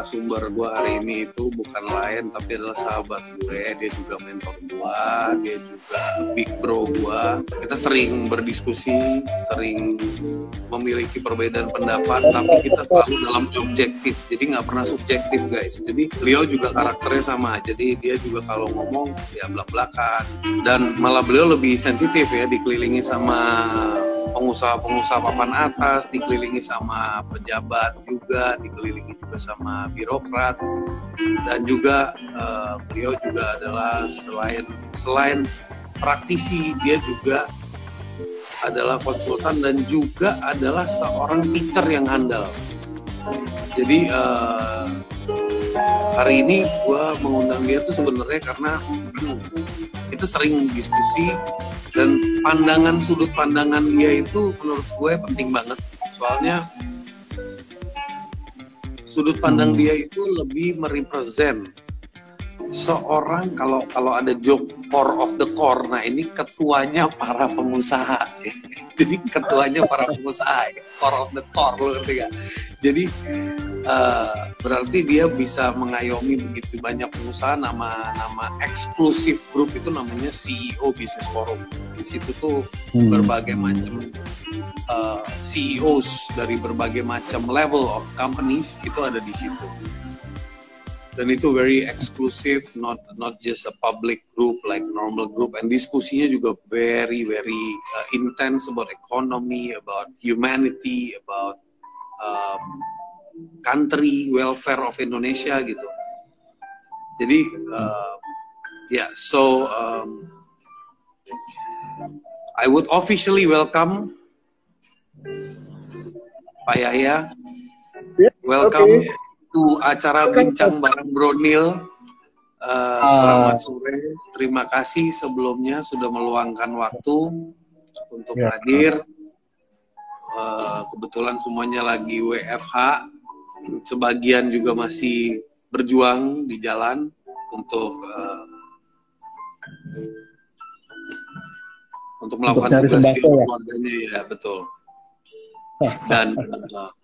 narasumber gue hari ini itu bukan lain tapi adalah sahabat gue. Dia juga mentor gue dia juga big bro gue kita sering berdiskusi sering memiliki perbedaan pendapat tapi kita selalu dalam objektif. Jadi nggak pernah subjektif guys. Jadi beliau juga karakternya sama. Jadi dia juga kalau ngomong ya belak belakan dan malah beliau lebih sensitif ya dikelilingi sama pengusaha-pengusaha papan atas, dikelilingi sama pejabat juga, dikelilingi juga sama birokrat, dan juga uh, beliau juga adalah selain selain praktisi, dia juga adalah konsultan dan juga adalah seorang teacher yang handal. Jadi uh, hari ini gue mengundang dia tuh sebenarnya karena itu sering diskusi dan pandangan sudut pandangan dia itu menurut gue penting banget. Soalnya sudut pandang dia itu lebih merepresent seorang kalau kalau ada joke core of the core nah ini ketuanya para pengusaha. Jadi ketuanya para pengusaha core of the core lo ngerti gak jadi uh, berarti dia bisa mengayomi begitu banyak pengusaha nama nama eksklusif grup itu namanya CEO Business Forum. Di situ tuh hmm. berbagai macam uh, eh, CEOs dari berbagai macam level of companies itu ada di situ dan itu very exclusive not not just a public group like normal group. And diskusinya juga very very uh, intense about economy about humanity about um, country welfare of Indonesia gitu. Jadi uh, yeah so um, I would officially welcome Pak Yahya. Welcome. okay to acara bincang bareng Bronil. Uh, selamat sore. Terima kasih sebelumnya sudah meluangkan waktu untuk ya. hadir. Uh, kebetulan semuanya lagi WFH. Sebagian juga masih berjuang di jalan untuk uh, untuk melakukan untuk tugas di ya? keluarganya ya betul. Dan uh,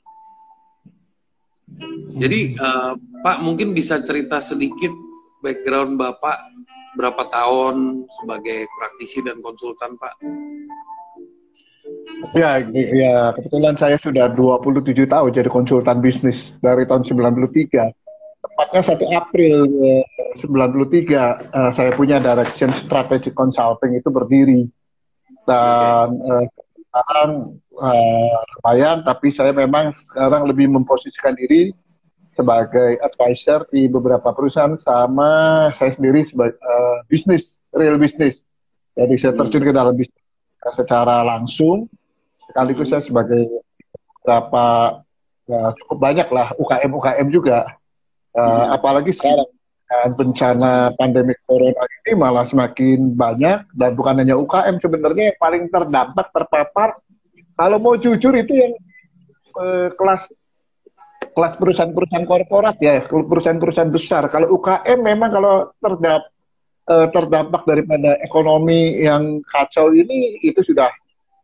jadi uh, Pak mungkin bisa cerita sedikit background Bapak berapa tahun sebagai praktisi dan konsultan Pak? Ya, ya kebetulan saya sudah 27 tahun jadi konsultan bisnis dari tahun 93. Tepatnya 1 April eh, 93 eh, saya punya Direction Strategic Consulting itu berdiri. Dan eh, sekarang uh, lumayan, tapi saya memang sekarang lebih memposisikan diri sebagai advisor di beberapa perusahaan sama saya sendiri sebagai uh, bisnis, real bisnis. Jadi saya terjun ke dalam bisnis secara langsung, sekaligus saya sebagai beberapa ya, cukup banyak lah UKM UKM juga, uh, apalagi sekarang dan bencana pandemi corona ini malah semakin banyak dan bukan hanya UKM sebenarnya yang paling terdampak terpapar kalau mau jujur itu yang eh, kelas kelas perusahaan-perusahaan korporat ya perusahaan-perusahaan besar. Kalau UKM memang kalau terdampak eh, terdampak daripada ekonomi yang kacau ini itu sudah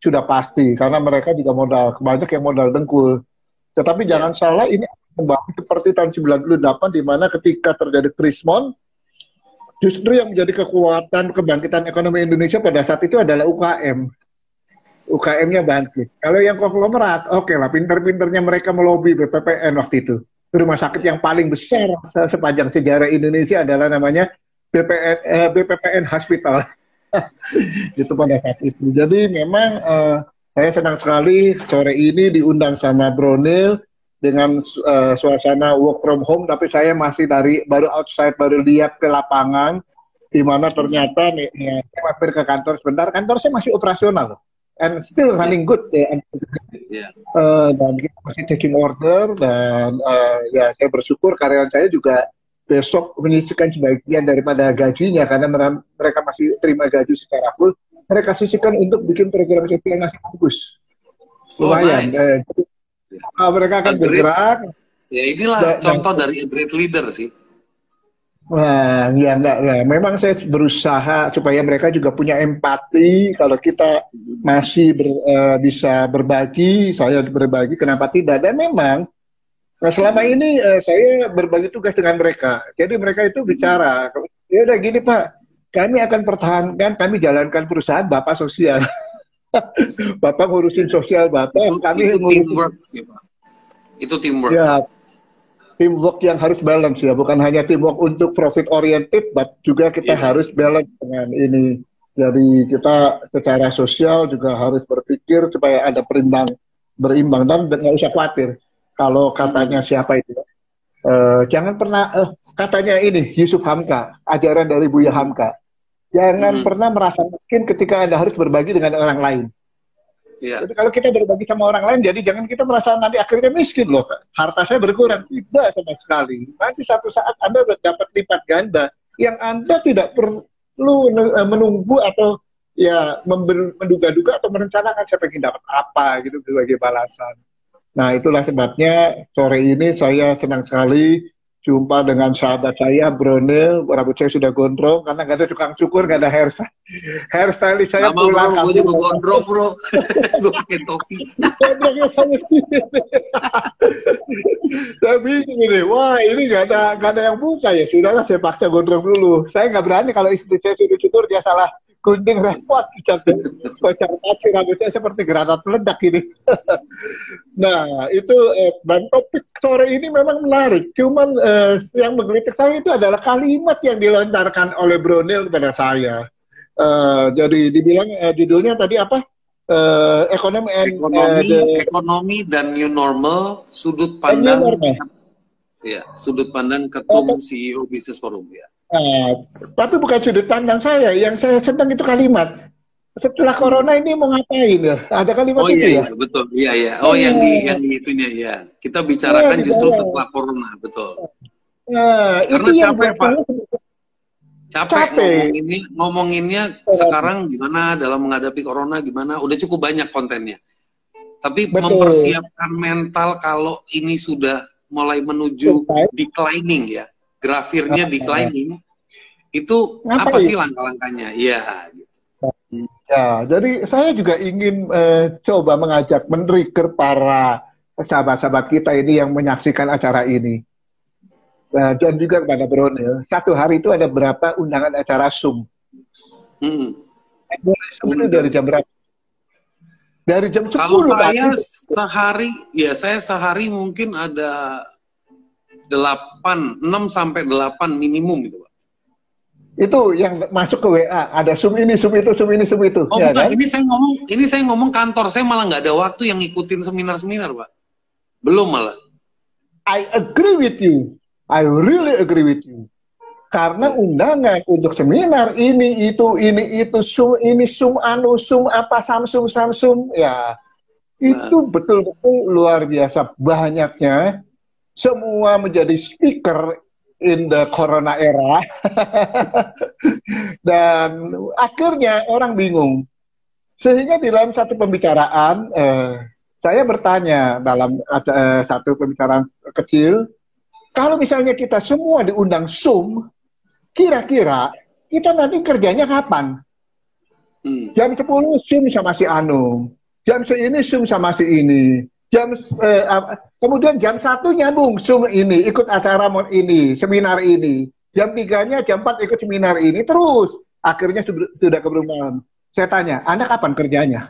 sudah pasti. Karena mereka juga modal banyak yang modal dengkul. Tetapi jangan salah ini kembali seperti tahun 98 di mana ketika terjadi krismon justru yang menjadi kekuatan kebangkitan ekonomi Indonesia pada saat itu adalah UKM. UKM-nya bangkit. Kalau yang konglomerat, oke okay lah, pinter-pinternya mereka melobi BPPN waktu itu. Rumah sakit yang paling besar sepanjang sejarah Indonesia adalah namanya BPN, eh, BPPN Hospital. itu pada saat itu. Jadi memang eh, saya senang sekali sore ini diundang sama Bronil dengan uh, suasana work from home tapi saya masih dari baru outside baru lihat ke lapangan di mana ternyata nih ya, saya mampir ke kantor sebentar kantor saya masih operasional and still running good ya yeah. uh, dan kita masih taking order dan uh, ya saya bersyukur karyawan saya juga besok menyisikan sebagian daripada gajinya karena mereka masih terima gaji secara full mereka sisihkan untuk bikin program sosial yang bagus oh, lumayan oh, nice. uh, uh, mereka akan bergerak. Ya inilah contoh dari great leader sih. Nah, ya enggak ya. Memang saya berusaha supaya mereka juga punya empati. Kalau kita masih ber, uh, bisa berbagi, saya berbagi, kenapa tidak? Dan memang Nah selama ini uh, saya berbagi tugas dengan mereka. Jadi mereka itu bicara, ya udah gini Pak, kami akan pertahankan, kami jalankan perusahaan Bapak sosial. Bapak ngurusin sosial Bapak, itu, kami itu ngurusin... teamwork sih Pak. Itu teamwork. Ya, teamwork yang harus balance ya, bukan hanya teamwork untuk profit oriented, but juga kita yeah. harus balance dengan ini. Jadi kita secara sosial juga harus berpikir supaya ada perimbang, berimbang dan nggak usah khawatir kalau katanya hmm. siapa itu. Uh, jangan pernah uh, katanya ini Yusuf Hamka, ajaran dari Buya Hamka. Jangan hmm. pernah merasa miskin ketika Anda harus berbagi dengan orang lain. Yeah. Jadi kalau kita berbagi sama orang lain, jadi jangan kita merasa nanti akhirnya miskin loh. Harta saya berkurang. Tidak sama sekali. Nanti satu saat Anda dapat lipat ganda yang Anda tidak perlu eh, menunggu atau ya menduga-duga atau merencanakan saya pengen dapat apa gitu sebagai balasan. Nah itulah sebabnya sore ini saya senang sekali jumpa dengan sahabat saya Bronel rambut saya sudah gondrong karena nggak ada tukang cukur nggak ada hairstyle hairstylist saya Lama pulang bro, gue juga gondrong bro. Gue pakai topi. Saya bingung ini. Wah ini nggak ada nggak ada yang buka ya. Sudahlah saya paksa gondrong dulu. Saya nggak berani kalau istri saya sudah cukur dia salah gunting repot kocak kacir rambutnya seperti granat meledak ini. Nah itu eh, dan topik sore ini memang menarik. Cuman eh, yang menggelitik saya itu adalah kalimat yang dilontarkan oleh Brunel kepada saya. Eh, jadi dibilang eh, judulnya tadi apa? Eh, ekonomi and, ekonomi uh, the, ekonomi dan new normal sudut pandang ya sudut pandang ketum CEO Business Forum ya Nah, tapi bukan sudut pandang saya. Yang saya senang itu kalimat. Setelah corona ini mau ngapain ya? Ada kalimat oh, itu iya, ya? iya, betul. Iya, iya. Oh, yang di yang di itunya ya. Kita bicarakan ya, justru setelah corona, betul. Nah, Karena itu capek, yang Pak. Capek, capek. ngomonginnya, ngomonginnya sekarang gimana dalam menghadapi corona gimana? Udah cukup banyak kontennya. Tapi Betul. mempersiapkan mental kalau ini sudah mulai menuju declining ya grafirnya declining, itu Ngapain? apa sih langkah-langkahnya? Iya. Gitu. Ya, jadi saya juga ingin uh, coba mengajak men-trigger para sahabat-sahabat kita ini yang menyaksikan acara ini. Uh, dan juga kepada Bronil, satu hari itu ada berapa undangan acara Zoom? Hmm. Zoom itu dari jam berapa? Dari jam 10 Kalau saya sehari, ya saya sehari mungkin ada 8, 6 sampai 8 minimum itu, Pak. Itu yang masuk ke WA, ada Zoom ini, Zoom itu, Zoom ini, Zoom itu. Oh, ya, bukan, kan? ini saya ngomong, ini saya ngomong kantor, saya malah nggak ada waktu yang ngikutin seminar-seminar, Pak. Belum malah. I agree with you. I really agree with you. Karena undangan untuk seminar ini itu ini itu sum ini sum anu sum apa Samsung Samsung ya itu nah. betul-betul luar biasa banyaknya semua menjadi speaker in the corona era. Dan akhirnya orang bingung. Sehingga di dalam satu pembicaraan eh, saya bertanya dalam eh, satu pembicaraan kecil kalau misalnya kita semua diundang Zoom kira-kira kita nanti kerjanya kapan? Hmm. jam 10 Zoom sama si Anu jam ini Zoom sama si ini jam eh, kemudian jam satu nyambung zoom ini ikut acara ini seminar ini. Jam tiganya jam empat ikut seminar ini terus. Akhirnya sudah keburu malam saya tanya anda kapan kerjanya?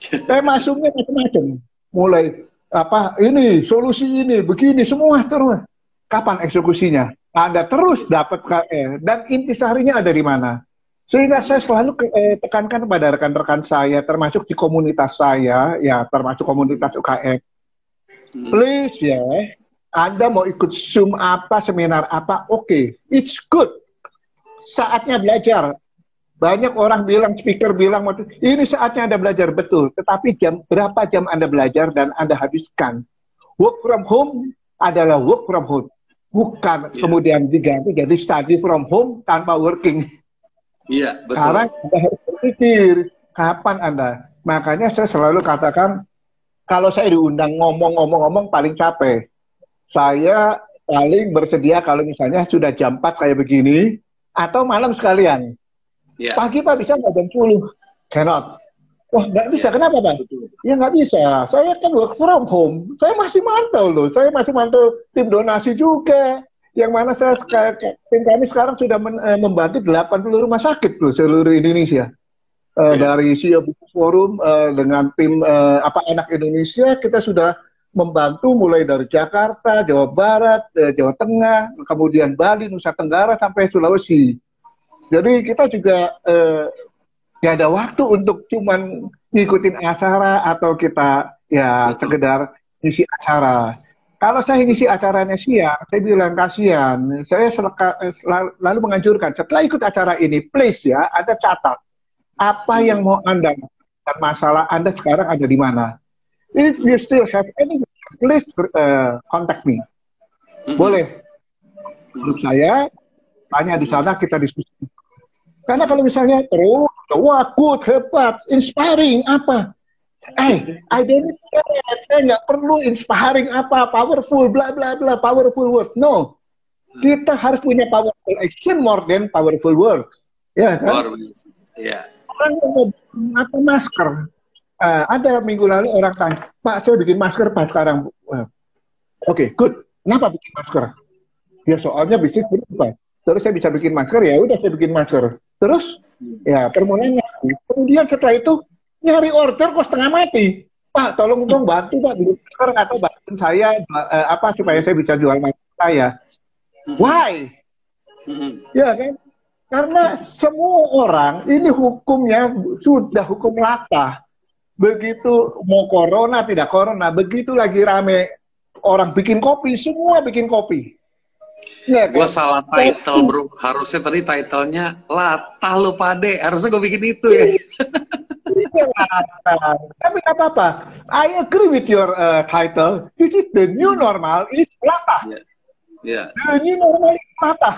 Saya masuknya macam-macam. Mulai apa ini solusi ini begini semua terus. Kapan eksekusinya? Anda terus dapat KR dan intisarinya ada di mana sehingga saya selalu eh, tekankan kepada rekan-rekan saya, termasuk di komunitas saya, ya termasuk komunitas UKM. Hmm. Please ya, Anda mau ikut Zoom apa, seminar apa, oke, okay. it's good. Saatnya belajar. Banyak orang bilang, speaker bilang, ini saatnya Anda belajar, betul. Tetapi jam berapa jam Anda belajar dan Anda habiskan. Work from home adalah work from home. Bukan yeah. kemudian diganti jadi study from home tanpa working. Iya, betul. Sekarang Anda harus berpikir, kapan Anda? Makanya saya selalu katakan, kalau saya diundang ngomong-ngomong-ngomong paling capek. Saya paling bersedia kalau misalnya sudah jam 4 kayak begini, atau malam sekalian. Yeah. Pagi Pak bisa nggak jam 10? Cannot. Wah, nggak bisa. Ya, Kenapa, Pak? Betul. Ya nggak bisa. Saya kan work from home. Saya masih mantau loh. Saya masih mantau tim donasi juga. Yang mana saya tim kami sekarang sudah men, eh, membantu 80 rumah sakit loh seluruh Indonesia. Uh, ya. Dari SIA Buku Forum uh, dengan tim uh, apa anak Indonesia kita sudah membantu mulai dari Jakarta, Jawa Barat, uh, Jawa Tengah, kemudian Bali, Nusa Tenggara sampai Sulawesi. Jadi kita juga uh, nggak ada waktu untuk cuman ngikutin acara atau kita ya Betul. sekedar ngisi acara. Kalau saya ngisi acaranya siang, saya bilang kasihan. Saya seleka, lalu menganjurkan setelah ikut acara ini, please ya, ada catat apa yang mau anda dan masalah anda sekarang ada di mana. If you still have any, please uh, contact me. Boleh. Menurut saya, tanya di sana kita diskusi. Karena kalau misalnya terus wah good, hebat, inspiring, apa? Eh, I don't care. Saya nggak perlu inspiring apa, powerful, bla bla bla, powerful words. No, kita harus punya powerful action more than powerful words. Ya kan? Ya. Orang mau apa masker? Uh, ada minggu lalu orang tanya, Pak, saya bikin masker Pak sekarang. Uh, Oke, okay, good. Kenapa bikin masker? Ya soalnya bisnis berubah. Terus saya bisa bikin masker, ya udah saya bikin masker. Terus ya permohonan Kemudian setelah itu nyari order kok setengah mati. Pak, tolong dong bantu Pak. Sekarang atau bantu saya uh, apa supaya saya bisa jual masker saya. Why? Ya kan? Karena semua orang ini hukumnya sudah hukum rata. Begitu mau corona tidak corona, begitu lagi rame orang bikin kopi, semua bikin kopi. Ya, kan? Gue salah title bro. Harusnya tadi titlenya latah lo pade. Harusnya gue bikin itu ya. Tapi nggak apa-apa. I agree with your uh, title. This is the new normal is latah. Yeah. Yeah. The new normal is latah.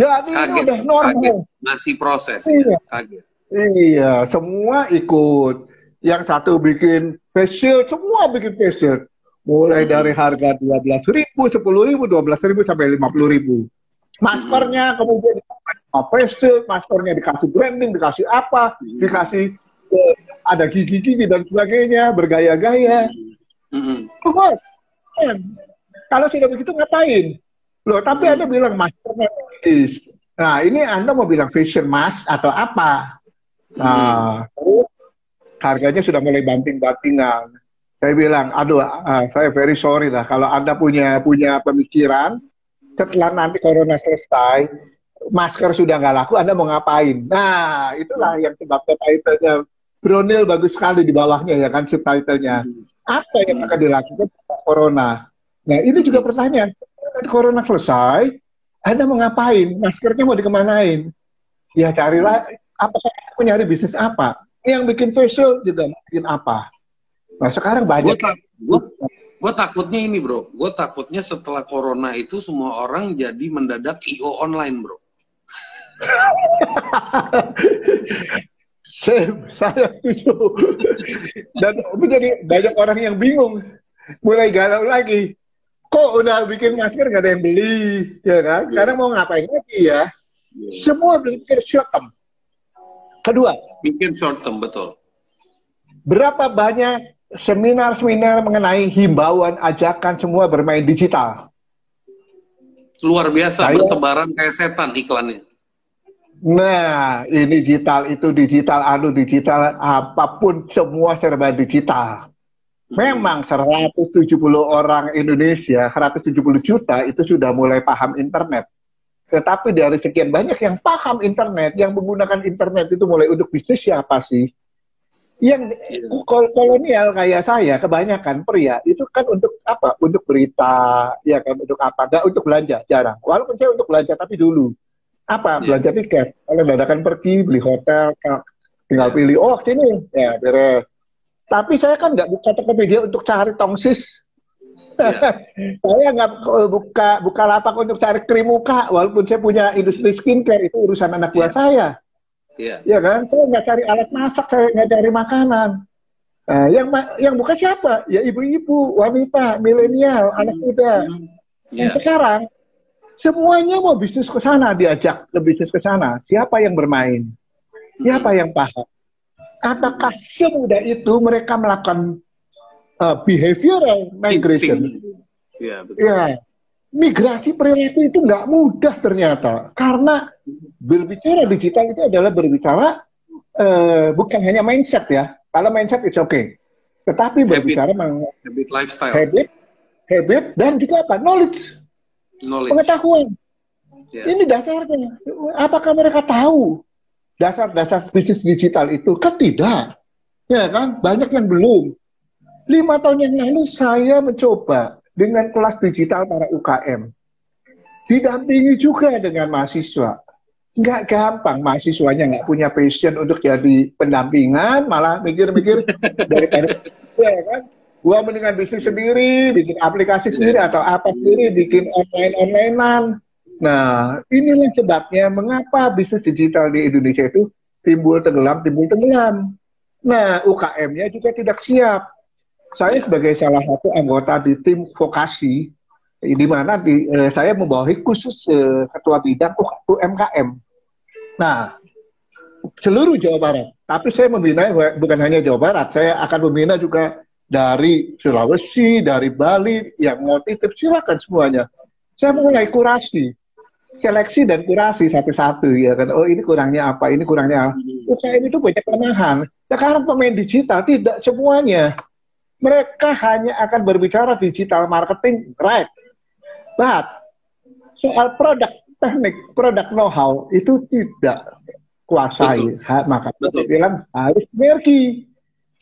Jadi kaget, ini udah normal. Kaget. Masih proses. Iya. Kaget. Iya, semua ikut. Yang satu bikin facial, semua bikin facial mulai dari harga dua belas ribu, sepuluh ribu, dua belas ribu sampai lima puluh ribu. Maskernya kemudian apa sih? maskernya dikasih branding, dikasih apa, dikasih eh, ada gigi-gigi dan sebagainya, bergaya-gaya. Oh, kalau sudah begitu ngapain? Loh, tapi Anda bilang maskernya Nah, ini Anda mau bilang fashion mask atau apa? Nah, harganya sudah mulai banting-bantingan saya bilang, aduh, uh, saya very sorry lah kalau anda punya punya pemikiran setelah nanti corona selesai, masker sudah nggak laku, anda mau ngapain? Nah, itulah yang sebabnya title-nya Bronil bagus sekali di bawahnya ya kan subtitlenya. Apa yang akan dilakukan corona? Nah, ini juga pertanyaan. Corona selesai, anda mau ngapain? Maskernya mau dikemanain? Ya carilah, apakah aku nyari bisnis apa? Yang bikin facial juga bikin apa? Nah sekarang banyak. Gue takutnya ini bro, gue takutnya setelah corona itu semua orang jadi mendadak IO online bro. saya, saya setuju. Dan menjadi banyak orang yang bingung, mulai galau lagi. Kok udah bikin masker gak ada yang beli, ya kan? Yeah. Karena mau ngapain lagi ya? Yeah. Semua berpikir short term. Kedua. Bikin short term, betul. Berapa banyak seminar-seminar mengenai himbauan, ajakan semua bermain digital. Luar biasa, Saya, bertebaran kayak setan iklannya. Nah, ini digital, itu digital, anu digital, apa pun semua serba digital. Memang 170 orang Indonesia, 170 juta itu sudah mulai paham internet. Tetapi dari sekian banyak yang paham internet, yang menggunakan internet itu mulai untuk bisnis siapa sih? yang kolonial kayak saya kebanyakan pria itu kan untuk apa? Untuk berita ya kan? Untuk apa? Enggak untuk belanja jarang. Walaupun saya untuk belanja tapi dulu apa yeah. belanja tiket kalau dadakan pergi beli hotel tinggal yeah. pilih oh sini ya beres tapi saya kan nggak buka Tokopedia untuk cari tongsis yeah. saya nggak buka buka lapak untuk cari krim muka walaupun saya punya industri skincare itu urusan anak buah yeah. saya Yeah. Ya kan? Saya nggak cari alat masak, saya nggak cari makanan. Nah, yang yang buka siapa? Ya ibu-ibu, wanita, milenial, anak muda. Mm. Yeah. Dan sekarang semuanya mau bisnis ke sana diajak ke bisnis ke sana. Siapa yang bermain? Siapa yang paham? apakah semudah itu mereka melakukan uh, behavioral migration? Ya, betul. ya, migrasi perilaku itu nggak mudah ternyata karena berbicara digital itu adalah berbicara uh, bukan hanya mindset ya. Kalau mindset itu oke, okay. tetapi berbicara habit, habit lifestyle, habit, habit dan juga apa? Knowledge, knowledge. pengetahuan. Yeah. Ini dasarnya. Apakah mereka tahu dasar-dasar bisnis digital itu? Kan tidak. Ya kan? Banyak yang belum. Lima tahun yang lalu saya mencoba dengan kelas digital para UKM. Didampingi juga dengan mahasiswa. Nggak gampang, mahasiswanya nggak punya passion untuk jadi pendampingan, malah mikir-mikir daripada ya kan? Gua mendingan bisnis sendiri, bikin aplikasi sendiri atau apa sendiri, bikin online-onlinean Nah, inilah sebabnya mengapa bisnis digital di Indonesia itu timbul tenggelam, timbul tenggelam. Nah, UKM-nya juga tidak siap. Saya sebagai salah satu anggota di tim vokasi, di mana di, eh, saya membawahi khusus eh, ketua bidang UMKM. Nah, seluruh Jawa Barat. Tapi saya membina bukan hanya Jawa Barat, saya akan membina juga dari Sulawesi, dari Bali, yang mau titip silakan semuanya. Saya mulai kurasi seleksi dan kurasi satu-satu ya kan. Oh ini kurangnya apa, ini kurangnya apa. UKM itu banyak kelemahan. Sekarang pemain digital tidak semuanya. Mereka hanya akan berbicara digital marketing, right? But soal produk teknik, produk know-how itu tidak kuasai. Ha, maka saya bilang harus sinergi,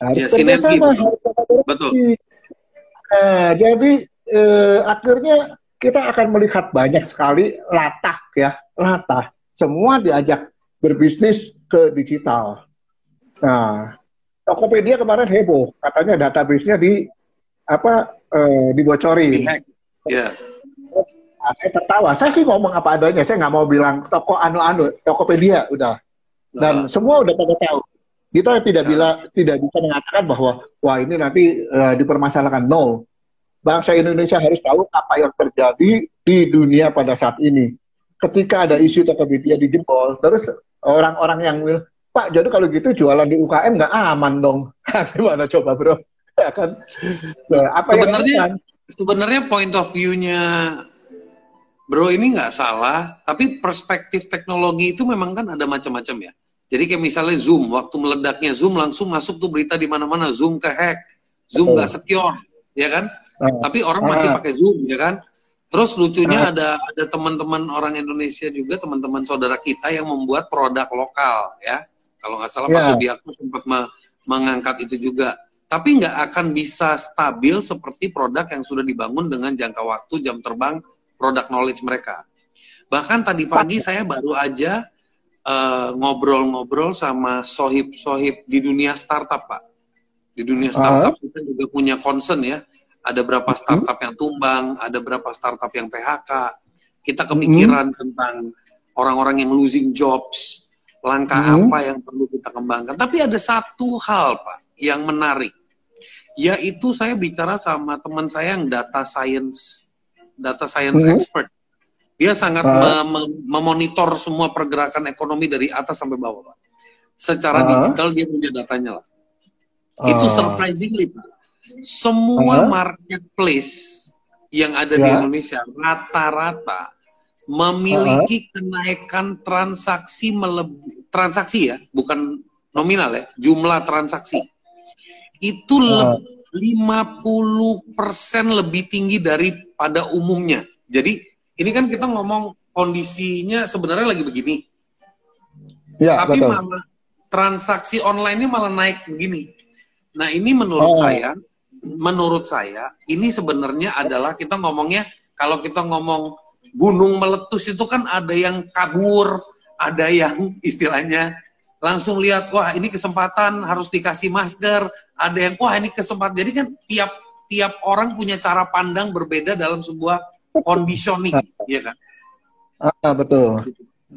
harus ya, bersama, harus Betul. Nah, jadi eh, akhirnya kita akan melihat banyak sekali latah ya, latah. Semua diajak berbisnis ke digital. Nah, Tokopedia kemarin heboh, katanya database-nya di apa eh, dibocori. Yeah. Nah, saya tertawa. Saya sih ngomong apa adanya. Saya nggak mau bilang toko anu-anu, Tokopedia udah. Dan nah. semua udah pada tahu. Kita tidak bila tidak bisa mengatakan bahwa wah ini nanti uh, dipermasalahkan. No, bangsa Indonesia harus tahu apa yang terjadi di dunia pada saat ini. Ketika ada isu Tokopedia dijebol, terus orang-orang yang Pak, jadi kalau gitu jualan di UKM nggak aman dong. Gimana coba bro? Ya kan? Nah, apa sebenarnya yang sebenarnya point of view-nya bro ini nggak salah, tapi perspektif teknologi itu memang kan ada macam-macam ya. Jadi kayak misalnya Zoom, waktu meledaknya Zoom langsung masuk tuh berita di mana-mana, Zoom ke hack, Zoom nggak secure, ya kan? Uh, Tapi orang masih uh, pakai Zoom, ya kan? Terus lucunya uh, ada ada teman-teman orang Indonesia juga, teman-teman saudara kita yang membuat produk lokal, ya. Kalau nggak salah yeah. Pak Subiakto sempat me mengangkat itu juga. Tapi nggak akan bisa stabil seperti produk yang sudah dibangun dengan jangka waktu jam terbang produk knowledge mereka. Bahkan tadi pagi saya baru aja ngobrol-ngobrol uh, sama sohib-sohib di dunia startup, Pak di dunia startup uh. kita juga punya concern ya. Ada berapa startup yang tumbang, ada berapa startup yang PHK. Kita kepikiran hmm. tentang orang-orang yang losing jobs, langkah hmm. apa yang perlu kita kembangkan. Tapi ada satu hal Pak yang menarik, yaitu saya bicara sama teman saya yang data science, data science hmm. expert. Dia sangat uh. memonitor semua pergerakan ekonomi dari atas sampai bawah, Pak. Secara uh. digital dia punya datanya lah. Itu ah. surprisingly, Pak. Semua uh marketplace yang ada yeah. di ya. Indonesia rata-rata memiliki uh kenaikan transaksi transaksi ya, bukan nominal ya, jumlah transaksi. Itu uh. 50% lebih tinggi daripada umumnya. Jadi ini kan kita ngomong kondisinya sebenarnya lagi begini. Ya, Tapi betul. malah transaksi online ini malah naik begini. Nah ini menurut oh. saya, menurut saya ini sebenarnya adalah kita ngomongnya kalau kita ngomong gunung meletus itu kan ada yang kabur, ada yang istilahnya langsung lihat wah ini kesempatan harus dikasih masker, ada yang wah ini kesempatan. Jadi kan tiap tiap orang punya cara pandang berbeda dalam sebuah conditioning, ya kan? Ah, betul.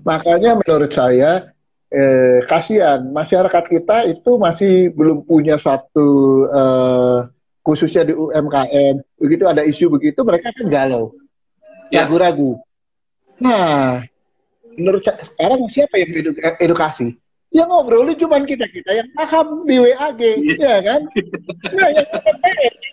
Makanya menurut saya eh, kasihan masyarakat kita itu masih belum punya satu eh, khususnya di UMKM begitu ada isu begitu mereka kan galau ya. ragu-ragu nah menurut sekarang siapa yang edukasi Yang ngobrolin cuma kita-kita yang paham di WAG, ya kan? Nah, yang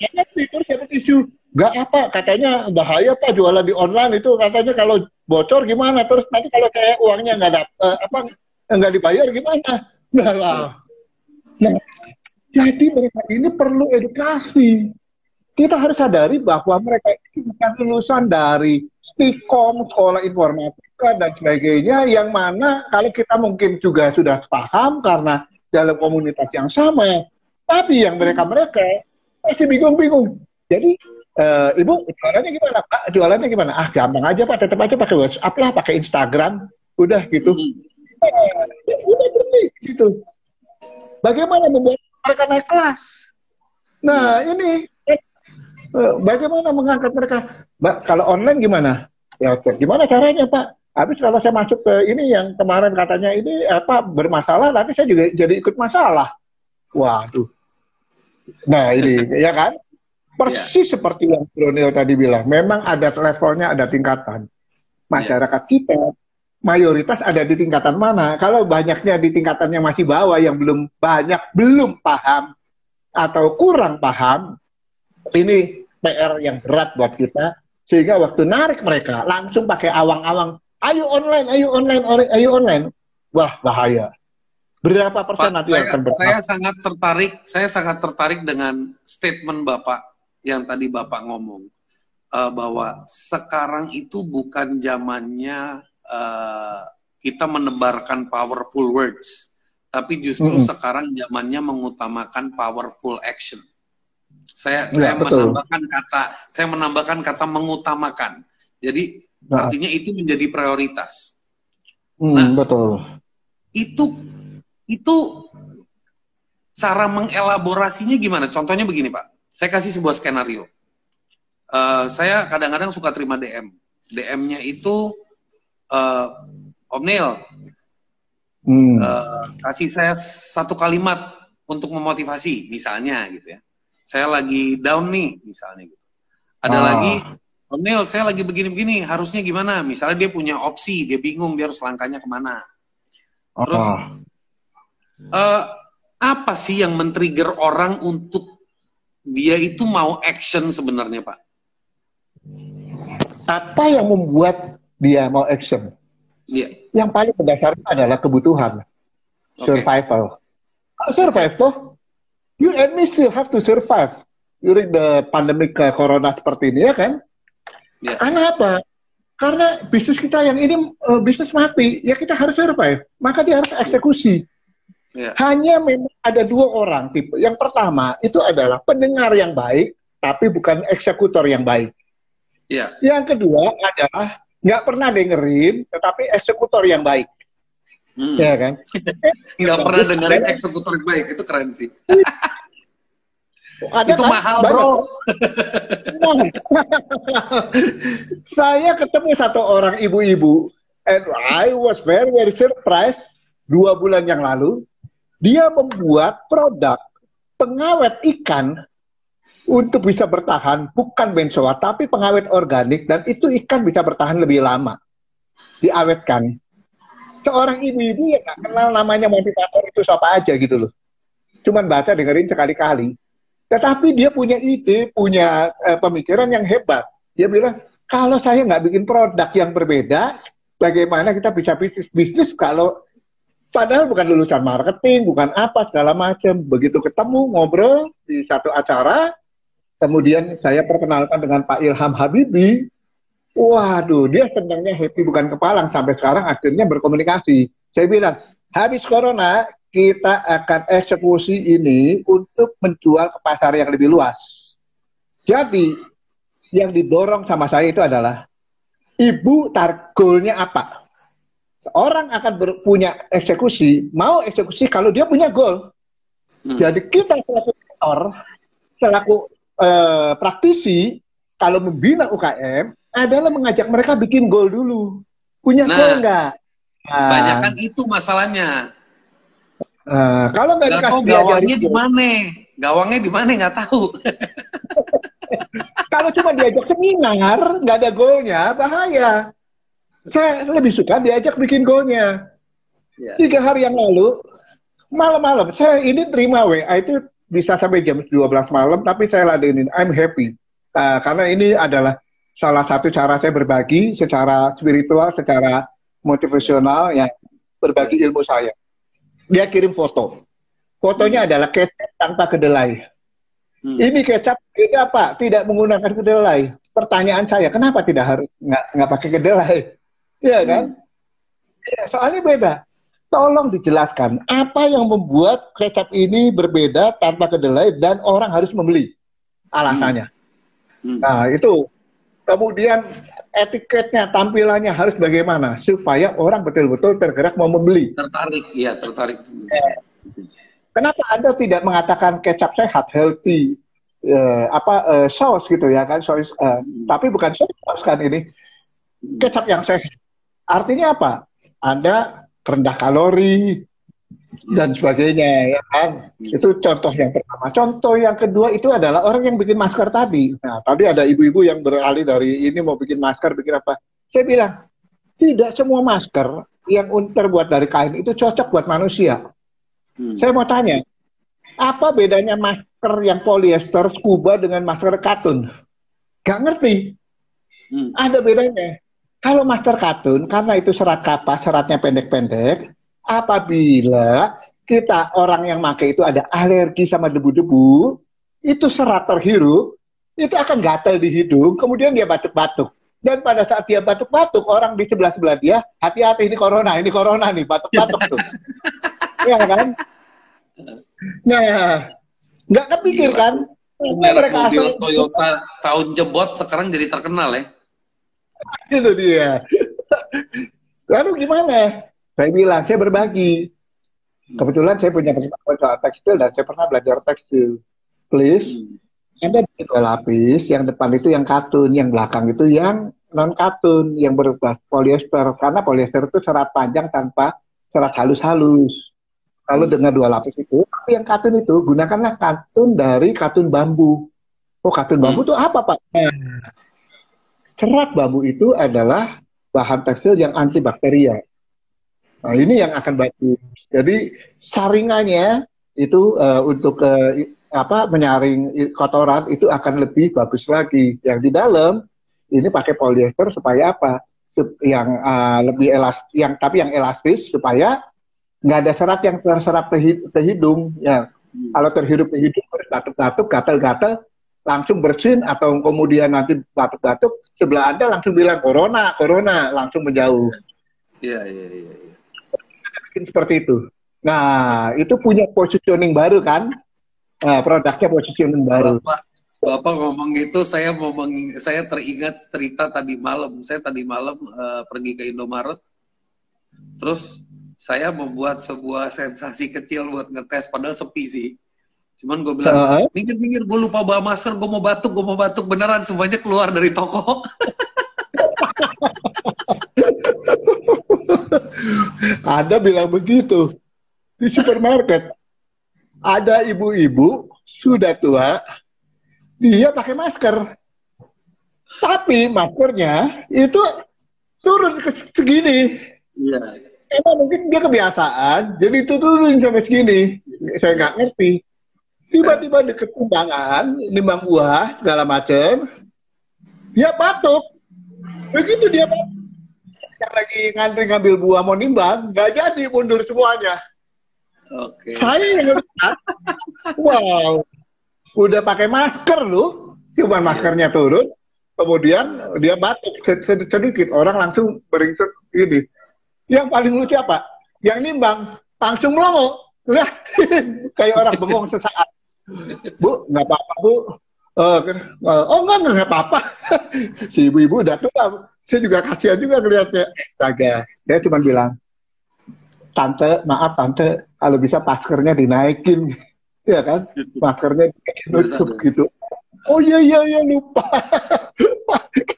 kita terus dapat isu, nggak apa, katanya bahaya Pak jualan di online itu katanya kalau bocor gimana? Terus nanti kalau saya uangnya nggak dapat, uh, apa nggak dibayar gimana? Nah, lah. Nah, jadi mereka ini perlu edukasi. Kita harus sadari bahwa mereka ini bukan lulusan dari Spikom, sekolah informatika, dan sebagainya, yang mana kalau kita mungkin juga sudah paham karena dalam komunitas yang sama, tapi yang mereka-mereka masih bingung-bingung. Jadi, uh, Ibu, jualannya gimana, Pak? Jualannya gimana? Ah, gampang aja, Pak. Tetap aja pakai WhatsApp lah, pakai Instagram. Udah gitu. Hmm. ya, udah beli, gitu. Bagaimana membuat mereka naik kelas? Nah, ini Eh, bagaimana mengangkat mereka? Mbak, kalau online gimana? Ya oke, gimana caranya Pak? Habis kalau saya masuk ke ini yang kemarin katanya ini apa bermasalah, nanti saya juga jadi ikut masalah. Waduh. Nah ini ya kan? Persis yeah. seperti yang Bronil tadi bilang, memang ada levelnya, ada tingkatan. Masyarakat yeah. kita mayoritas ada di tingkatan mana? Kalau banyaknya di tingkatan yang masih bawah, yang belum banyak, belum paham atau kurang paham, ini PR yang berat buat kita sehingga waktu narik mereka langsung pakai awang-awang ayo online ayo online ayo online wah bahaya berapa persen Pak, nanti saya, akan berapa? saya sangat tertarik saya sangat tertarik dengan statement bapak yang tadi bapak ngomong uh, bahwa sekarang itu bukan zamannya uh, kita menebarkan powerful words tapi justru mm -hmm. sekarang zamannya mengutamakan powerful action saya ya, saya betul. menambahkan kata saya menambahkan kata mengutamakan. Jadi nah. artinya itu menjadi prioritas. Hmm, nah, betul. Itu itu cara mengelaborasinya gimana? Contohnya begini, Pak. Saya kasih sebuah skenario. Uh, saya kadang-kadang suka terima DM. DM-nya itu uh, Om Neil, hmm. uh, kasih saya satu kalimat untuk memotivasi, misalnya gitu ya saya lagi down nih misalnya gitu. Ada ah. lagi Om Neil, saya lagi begini-begini, harusnya gimana? Misalnya dia punya opsi, dia bingung dia harus langkahnya ke mana. Terus ah. uh, apa sih yang men-trigger orang untuk dia itu mau action sebenarnya, Pak? Apa yang membuat dia mau action? Yeah. Yang paling mendasar adalah kebutuhan, okay. survival. Survive tuh you and me still have to survive during the pandemic uh, corona seperti ini ya kan? Yeah. Karena apa? Karena bisnis kita yang ini uh, bisnis mati, ya kita harus survive. Maka dia harus eksekusi. Yeah. Hanya memang ada dua orang tipe. Yang pertama itu adalah pendengar yang baik, tapi bukan eksekutor yang baik. Yeah. Yang kedua adalah nggak pernah dengerin, tetapi eksekutor yang baik. Hmm. Ya kan? Nggak pernah dengerin eksekutor baik, itu keren sih. Ada itu kan? mahal Banyak. bro. saya ketemu satu orang ibu-ibu, and I was very very surprised. Dua bulan yang lalu, dia membuat produk pengawet ikan untuk bisa bertahan, bukan benzoat, tapi pengawet organik, dan itu ikan bisa bertahan lebih lama. Diawetkan seorang ibu-ibu yang nggak kenal namanya motivator itu siapa aja gitu loh. Cuman baca dengerin sekali-kali. Tetapi dia punya ide, punya uh, pemikiran yang hebat. Dia bilang, kalau saya nggak bikin produk yang berbeda, bagaimana kita bisa bisnis bisnis kalau padahal bukan lulusan marketing, bukan apa segala macam. Begitu ketemu ngobrol di satu acara, kemudian saya perkenalkan dengan Pak Ilham Habibi, Waduh, dia senangnya happy bukan kepalang sampai sekarang akhirnya berkomunikasi. Saya bilang, habis corona kita akan eksekusi ini untuk menjual ke pasar yang lebih luas. Jadi, yang didorong sama saya itu adalah ibu targolnya apa? Seorang akan punya eksekusi, mau eksekusi kalau dia punya goal. Hmm. Jadi kita selaku mentor, selaku uh, praktisi, kalau membina UKM, adalah mengajak mereka bikin gol dulu. Punya nah, gol nggak? Nah, banyak kan itu masalahnya. Nah, kalau nggak dikasih gawangnya di mana? Gawangnya di mana nggak tahu. kalau cuma diajak seminar, nggak ada golnya, bahaya. Saya lebih suka diajak bikin golnya. Ya. Tiga hari yang lalu, malam-malam, saya ini terima WA itu bisa sampai jam 12 malam, tapi saya ladenin, I'm happy. Uh, karena ini adalah salah satu cara saya berbagi secara spiritual, secara motivasional, yang berbagi ilmu saya. Dia kirim foto. Fotonya hmm. adalah kecap tanpa kedelai. Hmm. Ini kecap ini apa? Tidak menggunakan kedelai. Pertanyaan saya, kenapa tidak harus nggak nggak pakai kedelai? Iya kan? Hmm. Ya, soalnya beda tolong dijelaskan apa yang membuat kecap ini berbeda tanpa kedelai dan orang harus membeli alasannya. Hmm. Hmm. Nah itu kemudian etiketnya tampilannya harus bagaimana supaya orang betul-betul tergerak mau membeli. Tertarik, iya tertarik. Kenapa anda tidak mengatakan kecap sehat, healthy, uh, apa uh, saus gitu ya kan, saus, uh, hmm. tapi bukan saus kan ini kecap yang sehat. Artinya apa? Anda rendah kalori dan sebagainya ya kan? Itu contoh yang pertama. Contoh yang kedua itu adalah orang yang bikin masker tadi. Nah tadi ada ibu-ibu yang beralih dari ini mau bikin masker bikin apa? Saya bilang tidak semua masker yang terbuat dari kain itu cocok buat manusia. Hmm. saya mau tanya apa bedanya masker yang polyester scuba dengan masker katun? Gak ngerti. Hmm. ada bedanya kalau master katun, karena itu serat kapas, seratnya pendek-pendek, apabila kita orang yang pakai itu ada alergi sama debu-debu, itu serat terhirup, itu akan gatal di hidung, kemudian dia batuk-batuk. Dan pada saat dia batuk-batuk, orang di sebelah-sebelah dia, hati-hati ini corona, ini corona nih, batuk-batuk tuh. Iya kan? Nah, nggak kepikir kan? Mereka mobil Toyota tahun jebot sekarang jadi terkenal ya itu dia. Lalu gimana? Saya bilang, saya berbagi. Kebetulan saya punya pengetahuan soal tekstil dan saya pernah belajar tekstil. Please, ada dua lapis, yang depan itu yang katun, yang belakang itu yang non katun, yang berbahan polyester. Karena polyester itu serat panjang tanpa serat halus-halus. Lalu dengan dua lapis itu, tapi yang katun itu gunakanlah katun dari katun bambu. Oh, katun bambu itu apa, Pak? Serat bambu itu adalah bahan tekstil yang antibakterial. Nah, ini yang akan bagus. Jadi saringannya itu uh, untuk uh, apa menyaring kotoran itu akan lebih bagus lagi. Yang di dalam ini pakai polyester supaya apa? Yang uh, lebih elastis, yang tapi yang elastis supaya nggak ada serat yang terserap ke hidung. Ya, hmm. kalau terhirup ke hidung batuk-batuk, gatal-gatal, langsung bersin atau kemudian nanti batuk-batuk sebelah anda langsung bilang corona corona langsung menjauh. Iya iya iya ya. bikin seperti itu. Nah itu punya positioning baru kan? Nah, produknya positioning baru. Bapak bapak ngomong gitu saya mau saya teringat cerita tadi malam. Saya tadi malam uh, pergi ke Indomaret. Terus saya membuat sebuah sensasi kecil buat ngetes padahal sepi sih Cuman gue bilang, minggir-minggir, gue lupa bawa masker, gue mau batuk, gue mau batuk. Beneran semuanya keluar dari toko. ada bilang begitu. Di supermarket, ada ibu-ibu sudah tua, dia pakai masker. Tapi maskernya itu turun ke segini. Iya. Emang mungkin dia kebiasaan, jadi itu turun sampai segini. Saya nggak ngerti tiba-tiba deket undangan nimbang buah segala macem dia batuk begitu dia batuk lagi ngantri ngambil buah mau nimbang nggak jadi mundur semuanya Oke. Okay. Saya yang wow, udah pakai masker lu, cuma maskernya turun, kemudian dia batuk sedikit, orang langsung beringsut gini. Yang paling lucu apa? Yang nimbang langsung melongo, lah kayak orang bengong sesaat. Bu, nggak apa-apa, Bu. Uh, oh enggak, enggak apa-apa. si ibu-ibu udah tua. Saya juga kasihan juga ngeliatnya. Astaga. Dia cuma bilang, Tante, maaf Tante, kalau bisa maskernya dinaikin. ya kan? Maskernya ditutup gitu. Oh iya, iya, iya, lupa.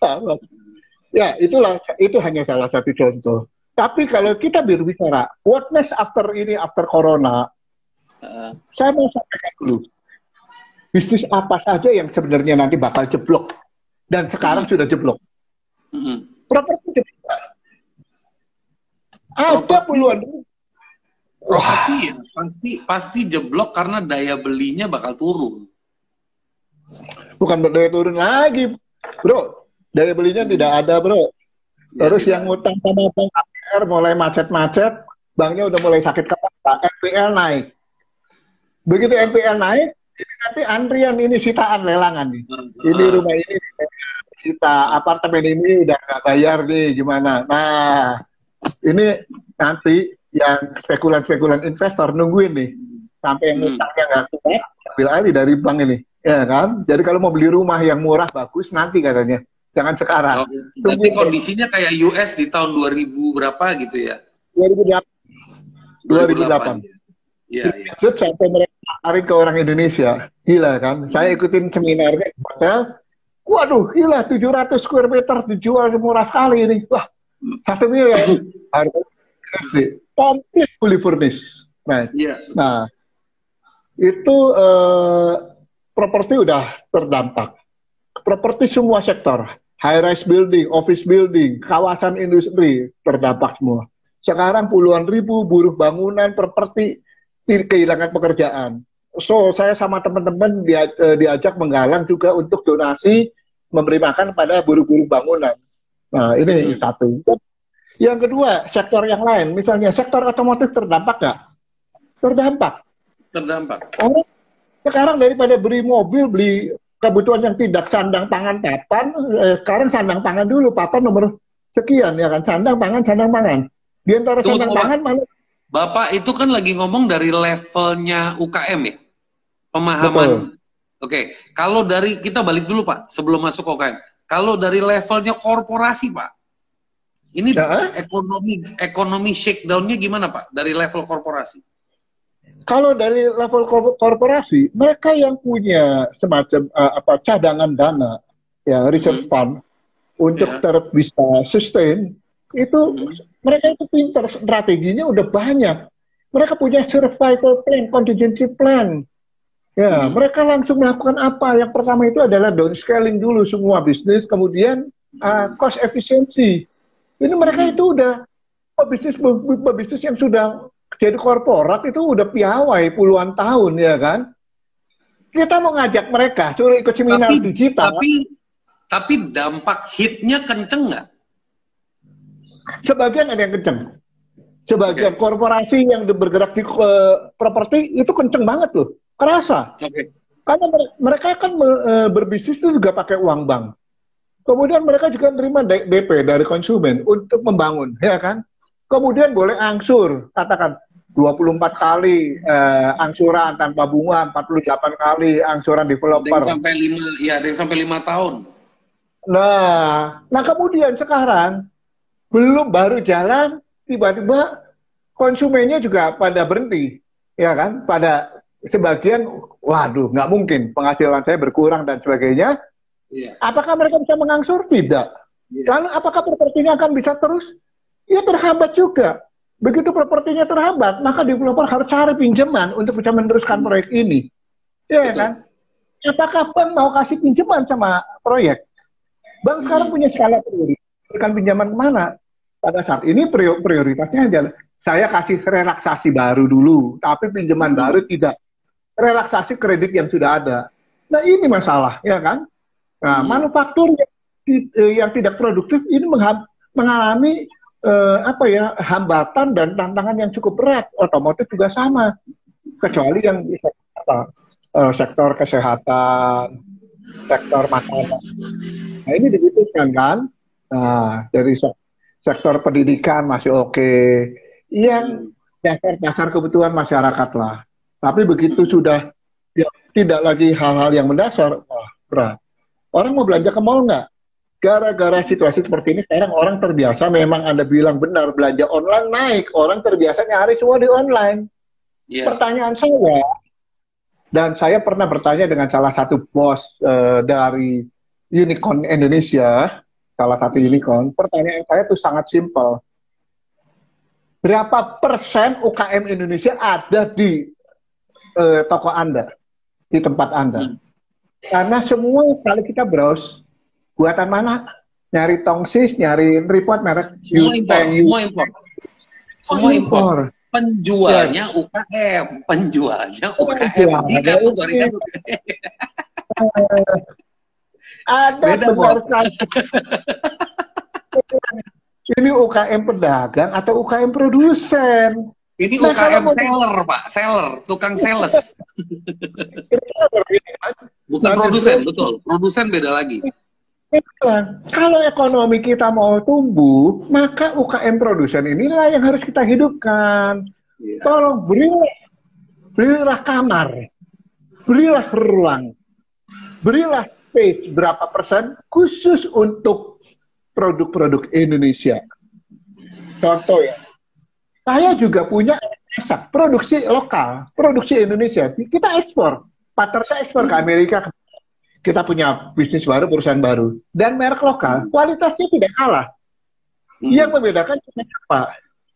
ya, itulah, itu hanya salah satu contoh. Tapi kalau kita berbicara, what next after ini, after corona, uh. saya mau sampaikan dulu bisnis apa saja yang sebenarnya nanti bakal jeblok dan sekarang hmm. sudah jeblok. Hmm. Properti jeblok. Ada puluhan properti ya pasti pasti jeblok karena daya belinya bakal turun. Bukan daya turun lagi, bro. Daya belinya tidak ada, bro. Ya, Terus yang ngutang sama bank KPR mulai macet-macet, banknya udah mulai sakit kepala, NPL naik. Begitu NPL naik, ini nanti antrian ini sitaan lelangan nih. Ini rumah ini sita, apartemen ini udah nggak bayar nih, gimana? Nah, ini nanti yang spekulan-spekulan investor nungguin nih sampai yang hmm. utangnya nggak kuat ambil alih dari bank ini ya kan jadi kalau mau beli rumah yang murah bagus nanti katanya jangan sekarang oh, Tunggu kondisinya kayak US di tahun 2000 berapa gitu ya 2008 2008, 2008. Ya, ya. sampai mereka tarik ke orang Indonesia gila kan saya ikutin seminarnya hotel waduh gila 700 square meter dijual murah sekali ini wah satu miliar harga komplit fully furnished. Nah, yeah. nah itu uh, properti udah terdampak. Properti semua sektor, high rise building, office building, kawasan industri terdampak semua. Sekarang puluhan ribu buruh bangunan, properti kehilangan pekerjaan. So saya sama teman-teman dia, uh, diajak menggalang juga untuk donasi memberi makan pada buruh-buruh bangunan. Nah ini hmm. satu. Yang kedua, sektor yang lain, misalnya sektor otomotif terdampak nggak? Terdampak. Terdampak. Orang sekarang daripada beli mobil, beli kebutuhan yang tidak sandang pangan papan, eh, sekarang sandang pangan dulu, papan nomor sekian ya kan, sandang pangan, sandang pangan. Di antara Tunggu, sandang pangan mana? Bapak itu kan lagi ngomong dari levelnya UKM ya, pemahaman. Oke, kalau dari kita balik dulu Pak, sebelum masuk UKM. Kalau dari levelnya korporasi Pak, ini ya. ekonomi ekonomi shakedownnya gimana Pak dari level korporasi? Kalau dari level korporasi, mereka yang punya semacam uh, apa cadangan dana, ya reserve hmm. fund untuk ya. ter bisa sustain, itu hmm. mereka itu pintar strateginya udah banyak. Mereka punya survival plan, contingency plan. Ya, hmm. mereka langsung melakukan apa? Yang pertama itu adalah downscaling dulu semua bisnis, kemudian uh, cost efficiency ini mereka itu udah pebisnis pebisnis yang sudah jadi korporat itu udah piawai puluhan tahun ya kan. Kita mau ngajak mereka suruh ikut seminar tapi, digital. Tapi tapi dampak hitnya kenceng nggak? Sebagian ada yang kenceng. Sebagian okay. korporasi yang bergerak di uh, properti itu kenceng banget loh, kerasa. Okay. Karena mereka kan uh, berbisnis itu juga pakai uang bank. Kemudian mereka juga menerima DP dari konsumen untuk membangun, ya kan? Kemudian boleh angsur, katakan 24 kali eh, angsuran tanpa bunga, 48 kali angsuran developer. Ada sampai 5, ya ada yang sampai 5 tahun. Nah, nah kemudian sekarang belum baru jalan, tiba-tiba konsumennya juga pada berhenti, ya kan? Pada sebagian, waduh, nggak mungkin penghasilan saya berkurang dan sebagainya Yeah. Apakah mereka bisa mengangsur? Tidak. Yeah. Lalu apakah propertinya akan bisa terus? Ya terhambat juga. Begitu propertinya terhambat, maka developer harus cari pinjaman untuk bisa meneruskan hmm. proyek ini. Ya kan? Apakah bank mau kasih pinjaman sama proyek? Bank hmm. sekarang punya skala prioritas. Berikan pinjaman ke mana? Pada saat ini prioritasnya adalah saya kasih relaksasi baru dulu, tapi pinjaman hmm. baru tidak. Relaksasi kredit yang sudah ada. Nah ini masalah, ya kan? Nah, hmm. manufaktur yang, eh, yang tidak produktif ini mengalami eh, apa ya hambatan dan tantangan yang cukup berat. Otomotif juga sama, kecuali yang apa, eh, sektor kesehatan, sektor makanan. Nah ini dibutuhkan kan. Nah, dari sektor pendidikan masih oke. Okay. Yang dasar-dasar kebutuhan masyarakat lah. Tapi begitu sudah ya, tidak lagi hal-hal yang mendasar, wah berat. Orang mau belanja ke mall nggak? Gara-gara situasi seperti ini sekarang orang terbiasa memang Anda bilang benar belanja online naik. Orang terbiasa nyari semua di online. Yeah. Pertanyaan saya, dan saya pernah bertanya dengan salah satu bos uh, dari Unicorn Indonesia, salah satu unicorn. Pertanyaan saya itu sangat simpel. Berapa persen UKM Indonesia ada di uh, toko Anda, di tempat Anda? Hmm. Karena semua kali kita browse, buatan mana? Nyari tongsis, nyari report merek semua impor, semua impor. Semua impor. penjualnya ya. UKM, penjualnya UKM. Di kartu gorengan Ada Beda, Ini UKM pedagang atau UKM produsen? Ini nah, UKM seller, Pak. Seller, tukang sales. Bukan produsen, betul. Produsen beda lagi. Kalau ekonomi kita mau tumbuh, maka UKM produsen inilah yang harus kita hidupkan. Yeah. Tolong berilah, berilah kamar, berilah ruang, berilah space berapa persen khusus untuk produk-produk Indonesia. Contoh ya, saya juga punya produksi lokal, produksi Indonesia. Kita ekspor, partner saya ekspor ke Amerika, kita punya bisnis baru, perusahaan baru, dan merek lokal, kualitasnya tidak kalah. Hmm. Yang membedakan cuma apa?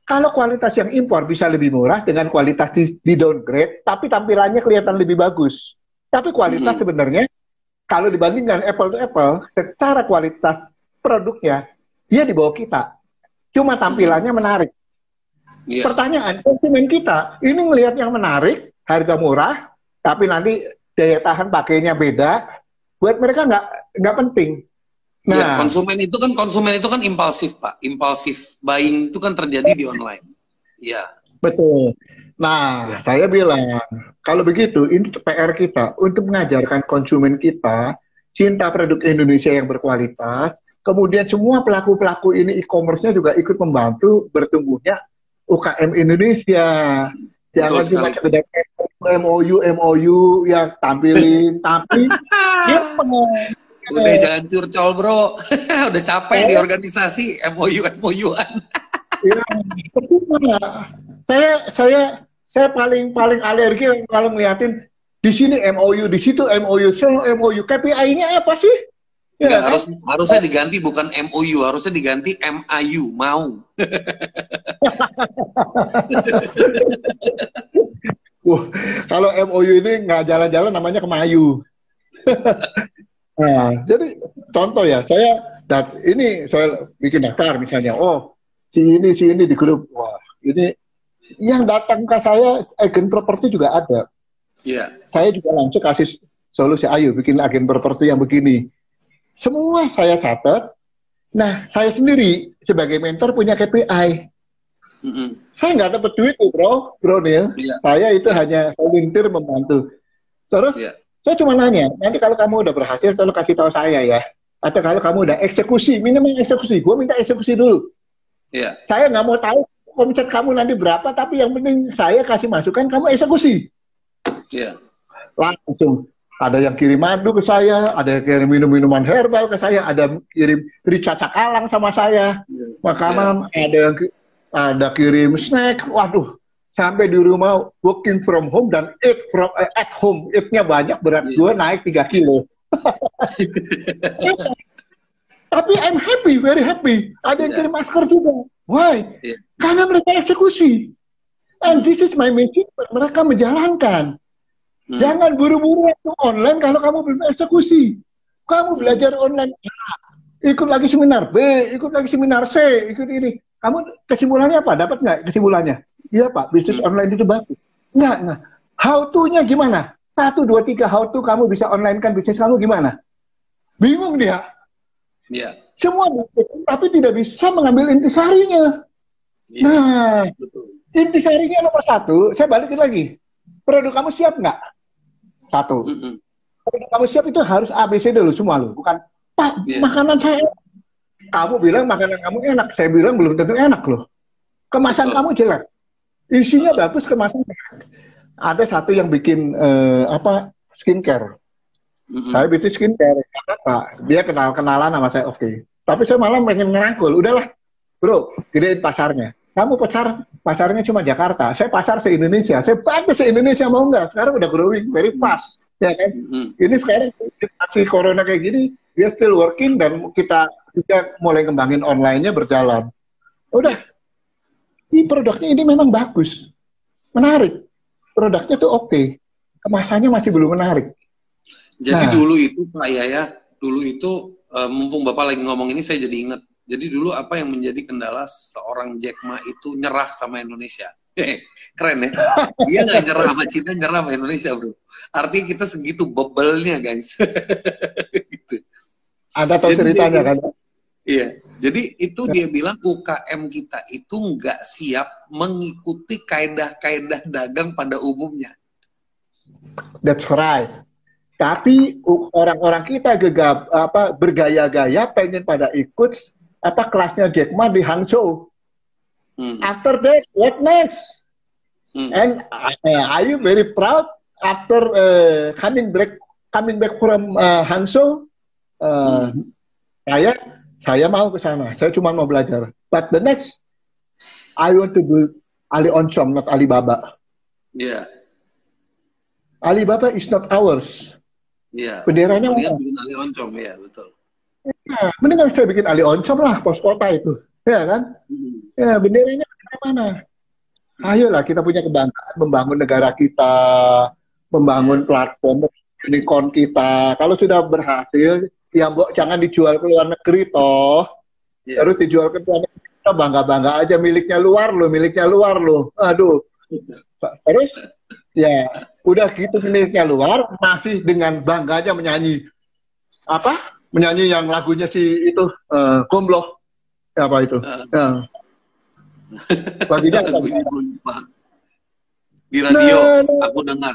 Kalau kualitas yang impor bisa lebih murah dengan kualitas di, di downgrade, tapi tampilannya kelihatan lebih bagus. Tapi kualitas hmm. sebenarnya kalau dibandingkan apple to apple, secara kualitas produknya dia di bawah kita. Cuma tampilannya hmm. menarik. Yeah. Pertanyaan konsumen kita ini melihat yang menarik, harga murah, tapi nanti daya tahan pakainya beda, buat mereka nggak nggak penting. Iya, nah, ya, konsumen itu kan konsumen itu kan impulsif pak, impulsif buying itu kan terjadi di online. Ya. Betul. Nah, ya. saya bilang kalau begitu ini PR kita untuk mengajarkan konsumen kita cinta produk Indonesia yang berkualitas. Kemudian semua pelaku-pelaku ini e-commerce-nya juga ikut membantu bertumbuhnya UKM Indonesia. Jangan cuma sekedar MOU MOU yang tampilin tapi dia udah jangan curcol bro. Udah capek di organisasi MOU MOU-an ya, saya saya saya paling paling alergi kalau ngeliatin di sini MOU di situ MOU selalu MOU KPI-nya apa sih Ya, Nggak, harus harusnya diganti bukan MOU, harusnya diganti MAU, mau. Uh, kalau MOU ini nggak jalan-jalan namanya kemayu. nah, jadi contoh ya, saya dat ini saya bikin daftar misalnya, oh si ini si ini di grup, wah ini yang datang ke saya agen properti juga ada. Iya. Yeah. Saya juga langsung kasih solusi, ayo bikin agen properti yang begini. Semua saya catat. Nah, saya sendiri sebagai mentor punya KPI. Mm-hmm. Saya nggak dapat duit tuh, bro, bro Neil. Yeah. Saya itu yeah. hanya volunteer membantu. Terus yeah. saya cuma nanya, nanti kalau kamu udah berhasil, tolong kasih tahu saya ya. Atau kalau kamu udah eksekusi, minimal eksekusi. Gue minta eksekusi dulu. Yeah. Saya nggak mau tahu omset kamu nanti berapa, tapi yang penting saya kasih masukan, kamu eksekusi. Yeah. Langsung. Ada yang kirim madu ke saya, ada yang kirim minum-minuman herbal ke saya, ada yang kirim cacak alang sama saya, yeah. makanan, yeah. ada yang ada kirim snack, waduh, sampai di rumah working from home dan eat from uh, at home, eatnya banyak, berat yeah. gue naik 3 kilo. Tapi I'm happy, very happy. Ada yang yeah. kirim masker juga. Why? Yeah. Karena mereka eksekusi. And this is my mission. Mereka menjalankan. Hmm. Jangan buru-buru waktu online kalau kamu belum eksekusi. Kamu belajar online A, ikut lagi seminar B, ikut lagi seminar C, ikut ini. Kamu kesimpulannya apa? Dapat nggak kesimpulannya? Iya Pak, bisnis hmm. online itu bagus. Nggak, nggak. How to-nya gimana? Satu, dua, tiga, how to kamu bisa online kan bisnis kamu gimana? Bingung dia. Iya. Semua tapi tidak bisa mengambil intisarinya. Ya. Nah, Betul. intisarinya nomor satu, saya balikin lagi. Produk kamu siap nggak? Satu. Mm -hmm. Kamu siap itu harus ABC dulu semua loh. Bukan, Pak, ya. makanan saya kamu bilang makanan kamu enak, saya bilang belum tentu enak loh. Kemasan kamu jelek. Isinya bagus, kemasan. Ada satu yang bikin uh, apa skincare. Mm-hmm. Saya bikin skincare, apa? Dia kenal kenalan sama saya, oke. Okay. Tapi saya malah pengen ngerangkul, udahlah, bro, gedein pasarnya. Kamu pasar pasarnya cuma Jakarta, saya pasar se Indonesia, saya bantu se Indonesia mau nggak? Sekarang udah growing very fast, ya kan? Mm-hmm. Ini sekarang masih corona kayak gini, dia still working dan kita kita mulai kembangin online-nya berjalan. Udah, ini produknya ini memang bagus, menarik. Produknya tuh oke, okay. kemasannya masih belum menarik. Jadi nah, dulu itu Pak Yaya, dulu itu uh, mumpung Bapak lagi ngomong ini saya jadi ingat. Jadi dulu apa yang menjadi kendala seorang Jack Ma itu nyerah sama Indonesia? Keren ya. Dia nggak nyerah sama Cina, nyerah sama Indonesia, bro. Artinya kita segitu bebelnya, guys. gitu. Ada tahu ceritanya kan? Iya. Jadi itu dia bilang UKM kita itu nggak siap mengikuti kaedah-kaedah dagang pada umumnya. That's right. Tapi orang-orang kita gegap apa bergaya-gaya pengen pada ikut apa kelasnya Jack Ma di Hangzhou. Hmm. After that, what next? Hmm. And uh, are you very proud after uh, coming back coming back from uh, Hangzhou? Uh, hmm. Saya saya mau ke sana. Saya cuma mau belajar. But the next, I want to do Ali Oncom, not Alibaba. Yeah. Alibaba is not ours. Iya. Benderanya Mendingan bikin Ali Oncom, ya betul. Ya, mendingan saya bikin Ali Oncom lah, pos kota itu. Ya kan? Hmm. Ya, benderanya mana? Ayolah kita punya kebanggaan membangun negara kita, membangun platform unicorn kita. Kalau sudah berhasil, ya mbok jangan dijual ke luar negeri toh. Yeah. Terus dijual ke luar negeri, kita bangga-bangga aja miliknya luar loh, miliknya luar loh. Aduh. Terus ya udah gitu miliknya luar masih dengan bangganya menyanyi apa menyanyi yang lagunya si itu uh, Gombloh ya, apa itu? Uh, ya. Lagunya lagunya di radio aku dengar.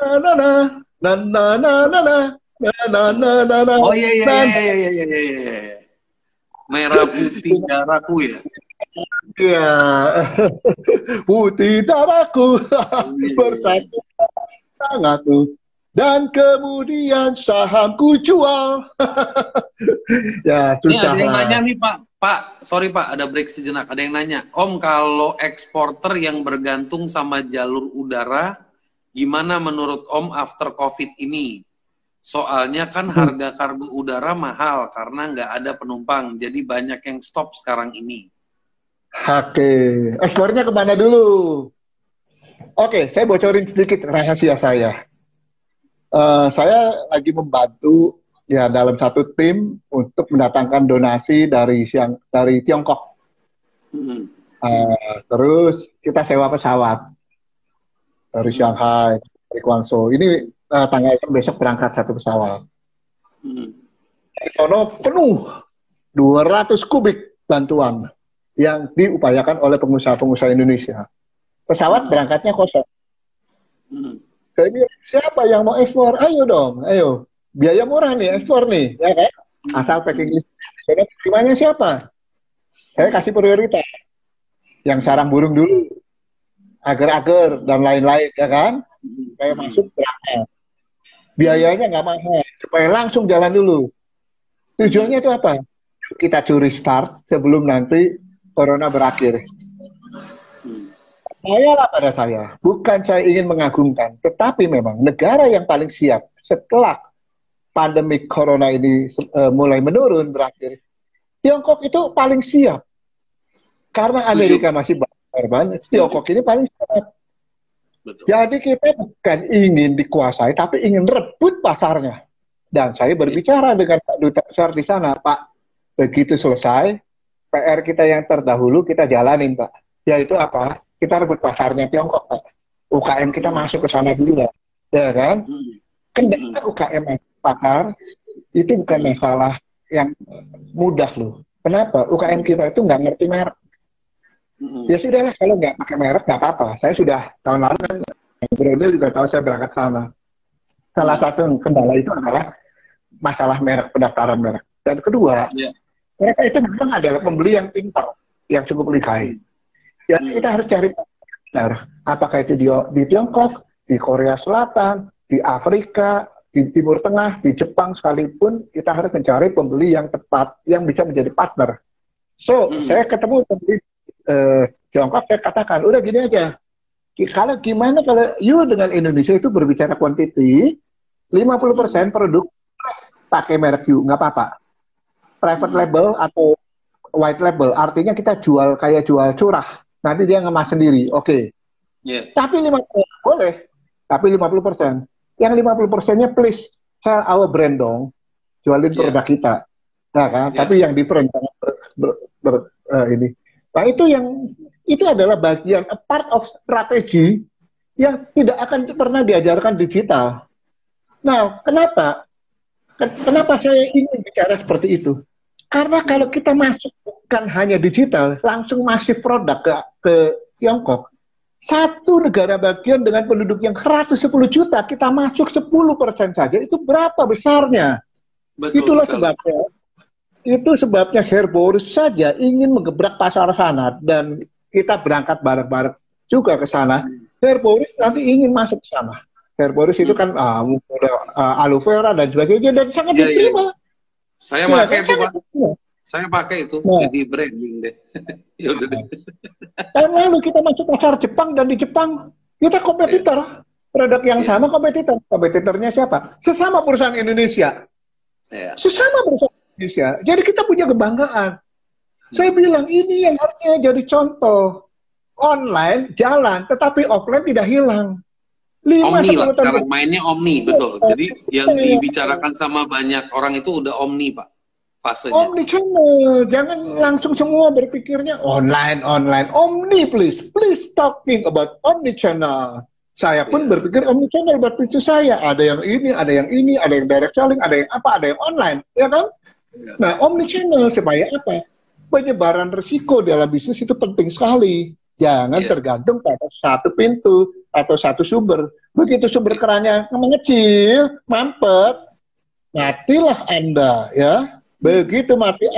Na na na na na na na na na na na na oh iya iya iya iya iya iya iya merah putih darahku ya iya putih darahku bersatu sangat tuh dan kemudian sahamku jual. ya, susah. Ini ada yang nanya nih Pak. Pak, sorry Pak, ada break sejenak. Ada yang nanya, Om kalau eksporter yang bergantung sama jalur udara, gimana menurut Om after COVID ini? Soalnya kan hmm. harga kargo udara mahal karena nggak ada penumpang, jadi banyak yang stop sekarang ini. Oke, ekspornya ke mana dulu? Oke, saya bocorin sedikit rahasia saya. Uh, saya lagi membantu ya dalam satu tim untuk mendatangkan donasi dari siang dari Tiongkok. Uh, terus kita sewa pesawat dari Shanghai, dari Guangzhou. Ini uh, tanggal besok berangkat satu pesawat. Hmm. Sono penuh 200 kubik bantuan yang diupayakan oleh pengusaha-pengusaha Indonesia. Pesawat hmm. berangkatnya kosong. Jadi siapa yang mau ekspor? Ayo dong, ayo. Biaya murah nih, ekspor nih, ya kan? Asal packing list. Saya terimanya siapa? Saya kasih prioritas. Yang sarang burung dulu. Agar-agar dan lain-lain, ya kan? Hmm. masuk berangkat. Biayanya nggak mahal, supaya langsung jalan dulu. Tujuannya itu apa? Kita curi start sebelum nanti corona berakhir. Saya lah pada saya, bukan saya ingin mengagungkan, tetapi memang negara yang paling siap setelah pandemi corona ini uh, mulai menurun berakhir, Tiongkok itu paling siap. Karena Amerika masih banyak, Tiongkok ini paling siap. Betul. Jadi kita bukan ingin dikuasai, tapi ingin rebut pasarnya. Dan saya berbicara dengan Pak Duta Besar di sana, Pak, begitu selesai, PR kita yang terdahulu kita jalanin Pak. Yaitu apa? Kita rebut pasarnya Tiongkok Pak. UKM kita masuk ke sana dulu ya. Ya kan? Kan dengan UKM pasar itu bukan masalah yang mudah loh. Kenapa? UKM kita itu nggak ngerti merek. Ya sudah lah, kalau nggak pakai merek nggak apa-apa. Saya sudah tahun lalu kan, Brodel juga tahu saya berangkat sana. Salah satu kendala itu adalah masalah merek, pendaftaran merek. Dan kedua, yeah mereka itu memang adalah pembeli yang pintar, yang cukup lihai. Ya hmm. kita harus cari benar. Apakah itu di, di Tiongkok, di Korea Selatan, di Afrika, di Timur Tengah, di Jepang sekalipun, kita harus mencari pembeli yang tepat, yang bisa menjadi partner. So, hmm. saya ketemu pembeli eh, Tiongkok, saya katakan, udah gini aja. Kalau gimana kalau you dengan Indonesia itu berbicara quantity, 50% produk pakai merek you, nggak apa-apa private label atau white label artinya kita jual kayak jual curah nanti dia ngemas sendiri oke okay. yeah. tapi 50 boleh tapi 50 persen yang 50 persennya please sell our brand dong jualin yeah. produk kita nah kan yeah. tapi yang different ber, ber, ber, uh, ini nah itu yang itu adalah bagian a part of strategi yang tidak akan pernah diajarkan digital. Nah, kenapa? Kenapa saya ingin bicara seperti itu? Karena kalau kita masuk bukan hanya digital, langsung masih produk ke, ke Tiongkok, satu negara bagian dengan penduduk yang 110 juta, kita masuk 10 persen saja, itu berapa besarnya? Betul Itulah sekali. sebabnya. Itu sebabnya Herboris saja ingin menggebrak pasar sana dan kita berangkat bareng-bareng juga ke sana. Herboris nanti ingin masuk ke sana. Herboris itu kan uh, uh, aloe vera dan sebagainya dan sangat ya, diterima. Ya. Saya ya, pakai itu, Pak. Saya pakai itu nah. jadi branding deh. ya udah deh. Tahun lalu kita masuk pasar Jepang dan di Jepang kita kompetitor. Yeah. Produk yang yeah. sama kompetitor. Kompetitornya siapa? Sesama perusahaan Indonesia. Sesama perusahaan Indonesia. Jadi kita punya kebanggaan. Hmm. Saya bilang ini yang harusnya jadi contoh. Online jalan, tetapi offline tidak hilang. Lima omni lah sekarang mainnya omni betul. Jadi yang dibicarakan sama banyak orang itu udah omni pak fasenya. Omni channel, jangan langsung semua berpikirnya online, online. Omni please, please talking about omni channel. Saya pun yeah. berpikir omni channel buat bisnis saya. Ada yang ini, ada yang ini, ada yang direct selling, ada yang apa, ada yang online, ya kan? Yeah. Nah, omni channel supaya apa? Penyebaran risiko dalam bisnis itu penting sekali. Jangan yeah. tergantung pada satu pintu atau satu sumber. Begitu sumber kerannya mengecil, mampet, matilah Anda, ya Begitu mati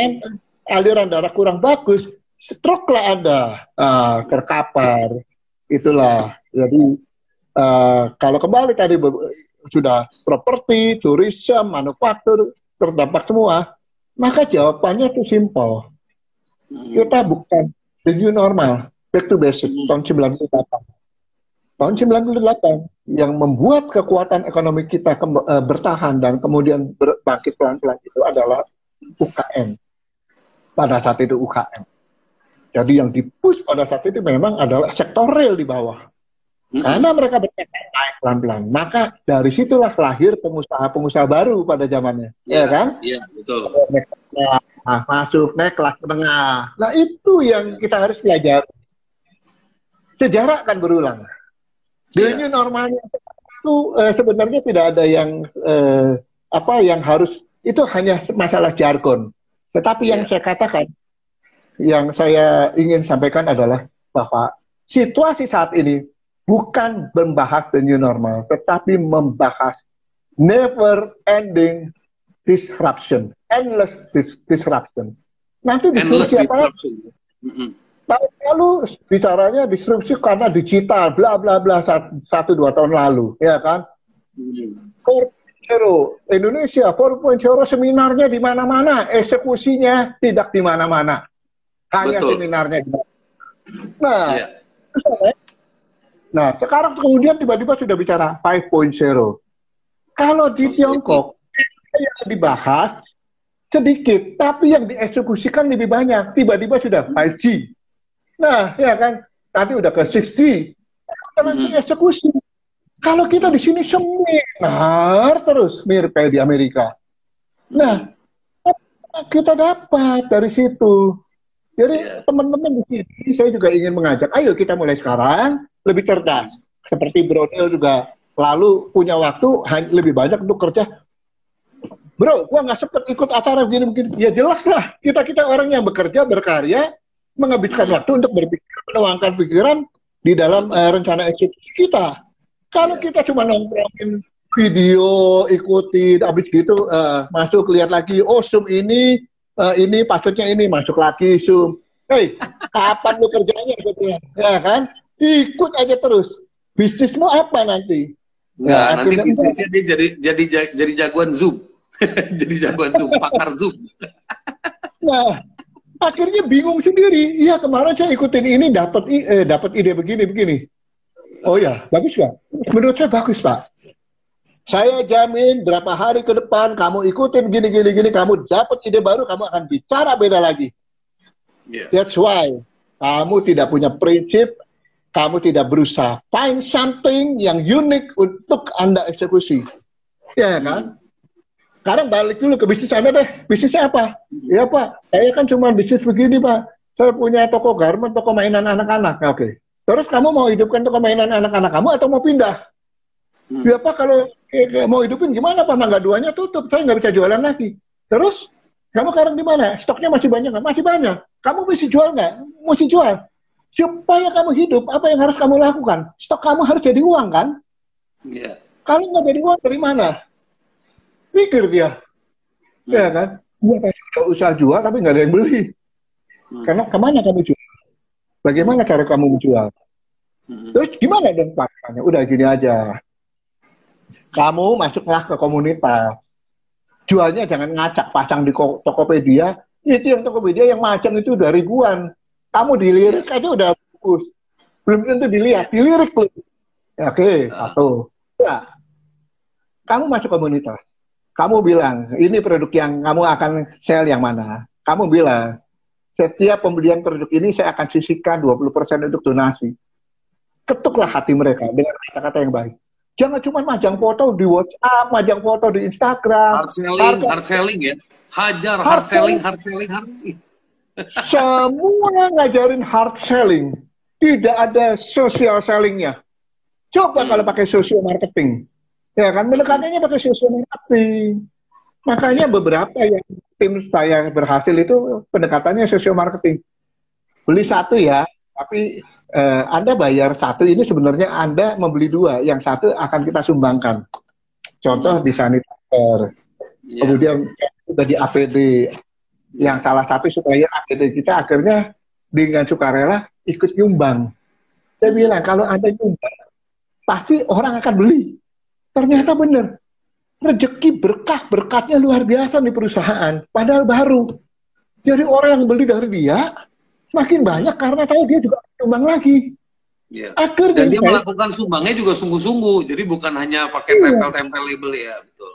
aliran darah kurang bagus, stroke lah Anda, uh, terkapar. Itulah. Jadi uh, kalau kembali tadi sudah properti, tourism, manufaktur terdampak semua, maka jawabannya itu simple. Hmm. Kita bukan the new normal, back to basic, hmm. tahun 98. Tahun 98 yang membuat kekuatan ekonomi kita ke, uh, bertahan dan kemudian berbangkit pelan-pelan itu adalah UKM. Pada saat itu UKM. Jadi yang dipush pada saat itu memang adalah sektor real di bawah. Karena mereka bertekad naik pelan-pelan. Maka dari situlah lahir pengusaha-pengusaha baru pada zamannya. Ya, ya kan? Iya, betul. Nah, masuk naik kelas menengah. Nah, itu yang kita harus belajar. Sejarah akan berulang. Ya. Dengan normalnya itu eh, sebenarnya tidak ada yang eh, apa yang harus itu hanya masalah jargon. Tetapi yang iya. saya katakan, yang saya ingin sampaikan adalah bahwa situasi saat ini bukan membahas the new normal, tetapi membahas never ending disruption, endless dis disruption. Nanti disrupsi apa? Tahun lalu bicaranya disrupsi karena digital, bla bla bla satu dua tahun lalu, ya kan? Mm. 4.0 Indonesia 4.0 seminarnya di mana-mana, eksekusinya tidak di mana-mana. Hanya Betul. seminarnya di mana. Nah, yeah. nah sekarang kemudian tiba-tiba sudah bicara 5.0. Kalau di Tiongkok yang dibahas sedikit, tapi yang dieksekusikan lebih banyak. Tiba-tiba sudah 5G. Nah, ya kan, nanti udah ke 6G. Langsung mm -hmm. eksekusi. Kalau kita di sini seminar terus mirip kayak di Amerika. Nah, kita dapat dari situ. Jadi yeah. teman-teman di sini saya juga ingin mengajak, ayo kita mulai sekarang lebih cerdas. Seperti Brodel juga lalu punya waktu lebih banyak untuk kerja. Bro, gua nggak sempet ikut acara begini-begini. Ya jelas lah, kita-kita orang yang bekerja, berkarya, menghabiskan waktu untuk berpikir, menuangkan pikiran di dalam uh, rencana eksekusi kita. Kalau kita cuma nongkrongin video, ikutin, habis gitu uh, masuk lihat lagi, oh Zoom ini, uh, ini passwordnya ini, masuk lagi Zoom. Hei, kapan lu kerjanya gitu ya? Ya kan? Ikut aja terus. Bisnismu apa nanti? Nah, nanti bisnisnya dia jadi jadi jadi jagoan Zoom. jadi jagoan Zoom, pakar Zoom. nah, akhirnya bingung sendiri. Iya, kemarin saya ikutin ini dapat eh, dapat ide begini begini. Oh ya, bagus Pak. Menurut saya bagus Pak. Saya jamin berapa hari ke depan kamu ikutin gini gini gini kamu dapat ide baru kamu akan bicara beda lagi. Yeah. That's why kamu tidak punya prinsip, kamu tidak berusaha find something yang unik untuk anda eksekusi. Ya kan? Sekarang balik dulu ke bisnis Anda deh. Bisnisnya apa? Ya Pak, saya kan cuma bisnis begini Pak. Saya punya toko garment, toko mainan anak-anak. Oke. Okay. Terus kamu mau hidupkan toko mainan anak-anak kamu atau mau pindah? Hmm. Ya Pak, kalau eh, mau hidupin gimana Pak? Mangga duanya tutup, saya nggak bisa jualan lagi. Terus kamu sekarang di mana? Stoknya masih banyak nggak? Masih banyak. Kamu mesti jual nggak? Mesti jual. Supaya kamu hidup, apa yang harus kamu lakukan? Stok kamu harus jadi uang kan? Iya. Yeah. Kalau nggak jadi uang dari mana? Pikir dia. Hmm. Ya kan? Dia sudah usaha jual tapi nggak ada yang beli. Hmm. Karena ke mana kamu jual? Bagaimana cara kamu menjual? Hmm. Terus gimana dong Pak? Udah gini aja. Kamu masuklah ke komunitas. Jualnya jangan ngacak pasang di Tokopedia. Itu yang Tokopedia yang macam itu dari ribuan. Kamu dilirik aja udah bagus. Belum tentu dilihat, dilirik loh. Ya, Oke, okay, satu. Ya. Kamu masuk komunitas. Kamu bilang, ini produk yang kamu akan sell yang mana? Kamu bilang, setiap pembelian produk ini saya akan sisihkan 20% untuk donasi. Ketuklah hati mereka dengan kata-kata yang baik. Jangan cuma majang foto di WhatsApp, majang foto di Instagram. Hard selling, hard, hard selling ya. Hajar hard, hard selling, hard selling, hard Semua ngajarin hard selling. Tidak ada social sellingnya. Coba hmm. kalau pakai social marketing. Ya kan, mendekatannya pakai social marketing. Makanya beberapa yang tim saya berhasil itu pendekatannya social marketing. Beli satu ya, tapi uh, Anda bayar satu ini sebenarnya Anda membeli dua, yang satu akan kita sumbangkan. Contoh hmm. di sanitizer, yeah. kemudian sudah di APD, yang salah satu supaya APD kita akhirnya dengan sukarela ikut nyumbang. Saya bilang kalau Anda nyumbang, pasti orang akan beli. Ternyata benar. Rezeki berkah, berkatnya luar biasa di perusahaan. Padahal baru. Jadi orang yang beli dari dia, makin banyak karena tahu dia juga sumbang lagi. Ya. Akhirnya Dan dia saya, melakukan sumbangnya juga sungguh-sungguh, jadi bukan hanya pakai iya. tempel-tempel label ya, betul.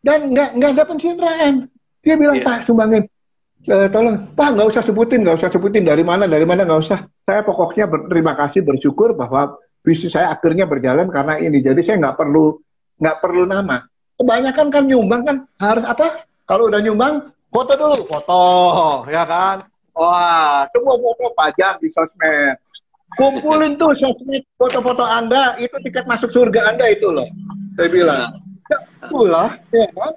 Dan nggak nggak ada pencitraan. Dia bilang ya. Pak sumbangin, e, tolong Pak nggak usah sebutin, nggak usah sebutin dari mana, dari mana nggak usah. Saya pokoknya berterima kasih, bersyukur bahwa bisnis saya akhirnya berjalan karena ini. Jadi saya nggak perlu nggak perlu nama. Kebanyakan kan nyumbang kan harus apa? Kalau udah nyumbang, foto dulu, foto, ya kan? Wah, semua foto pajak di sosmed. Kumpulin tuh sosmed foto-foto Anda, itu tiket masuk surga Anda itu loh. Saya bilang. Ya, itulah, ya kan?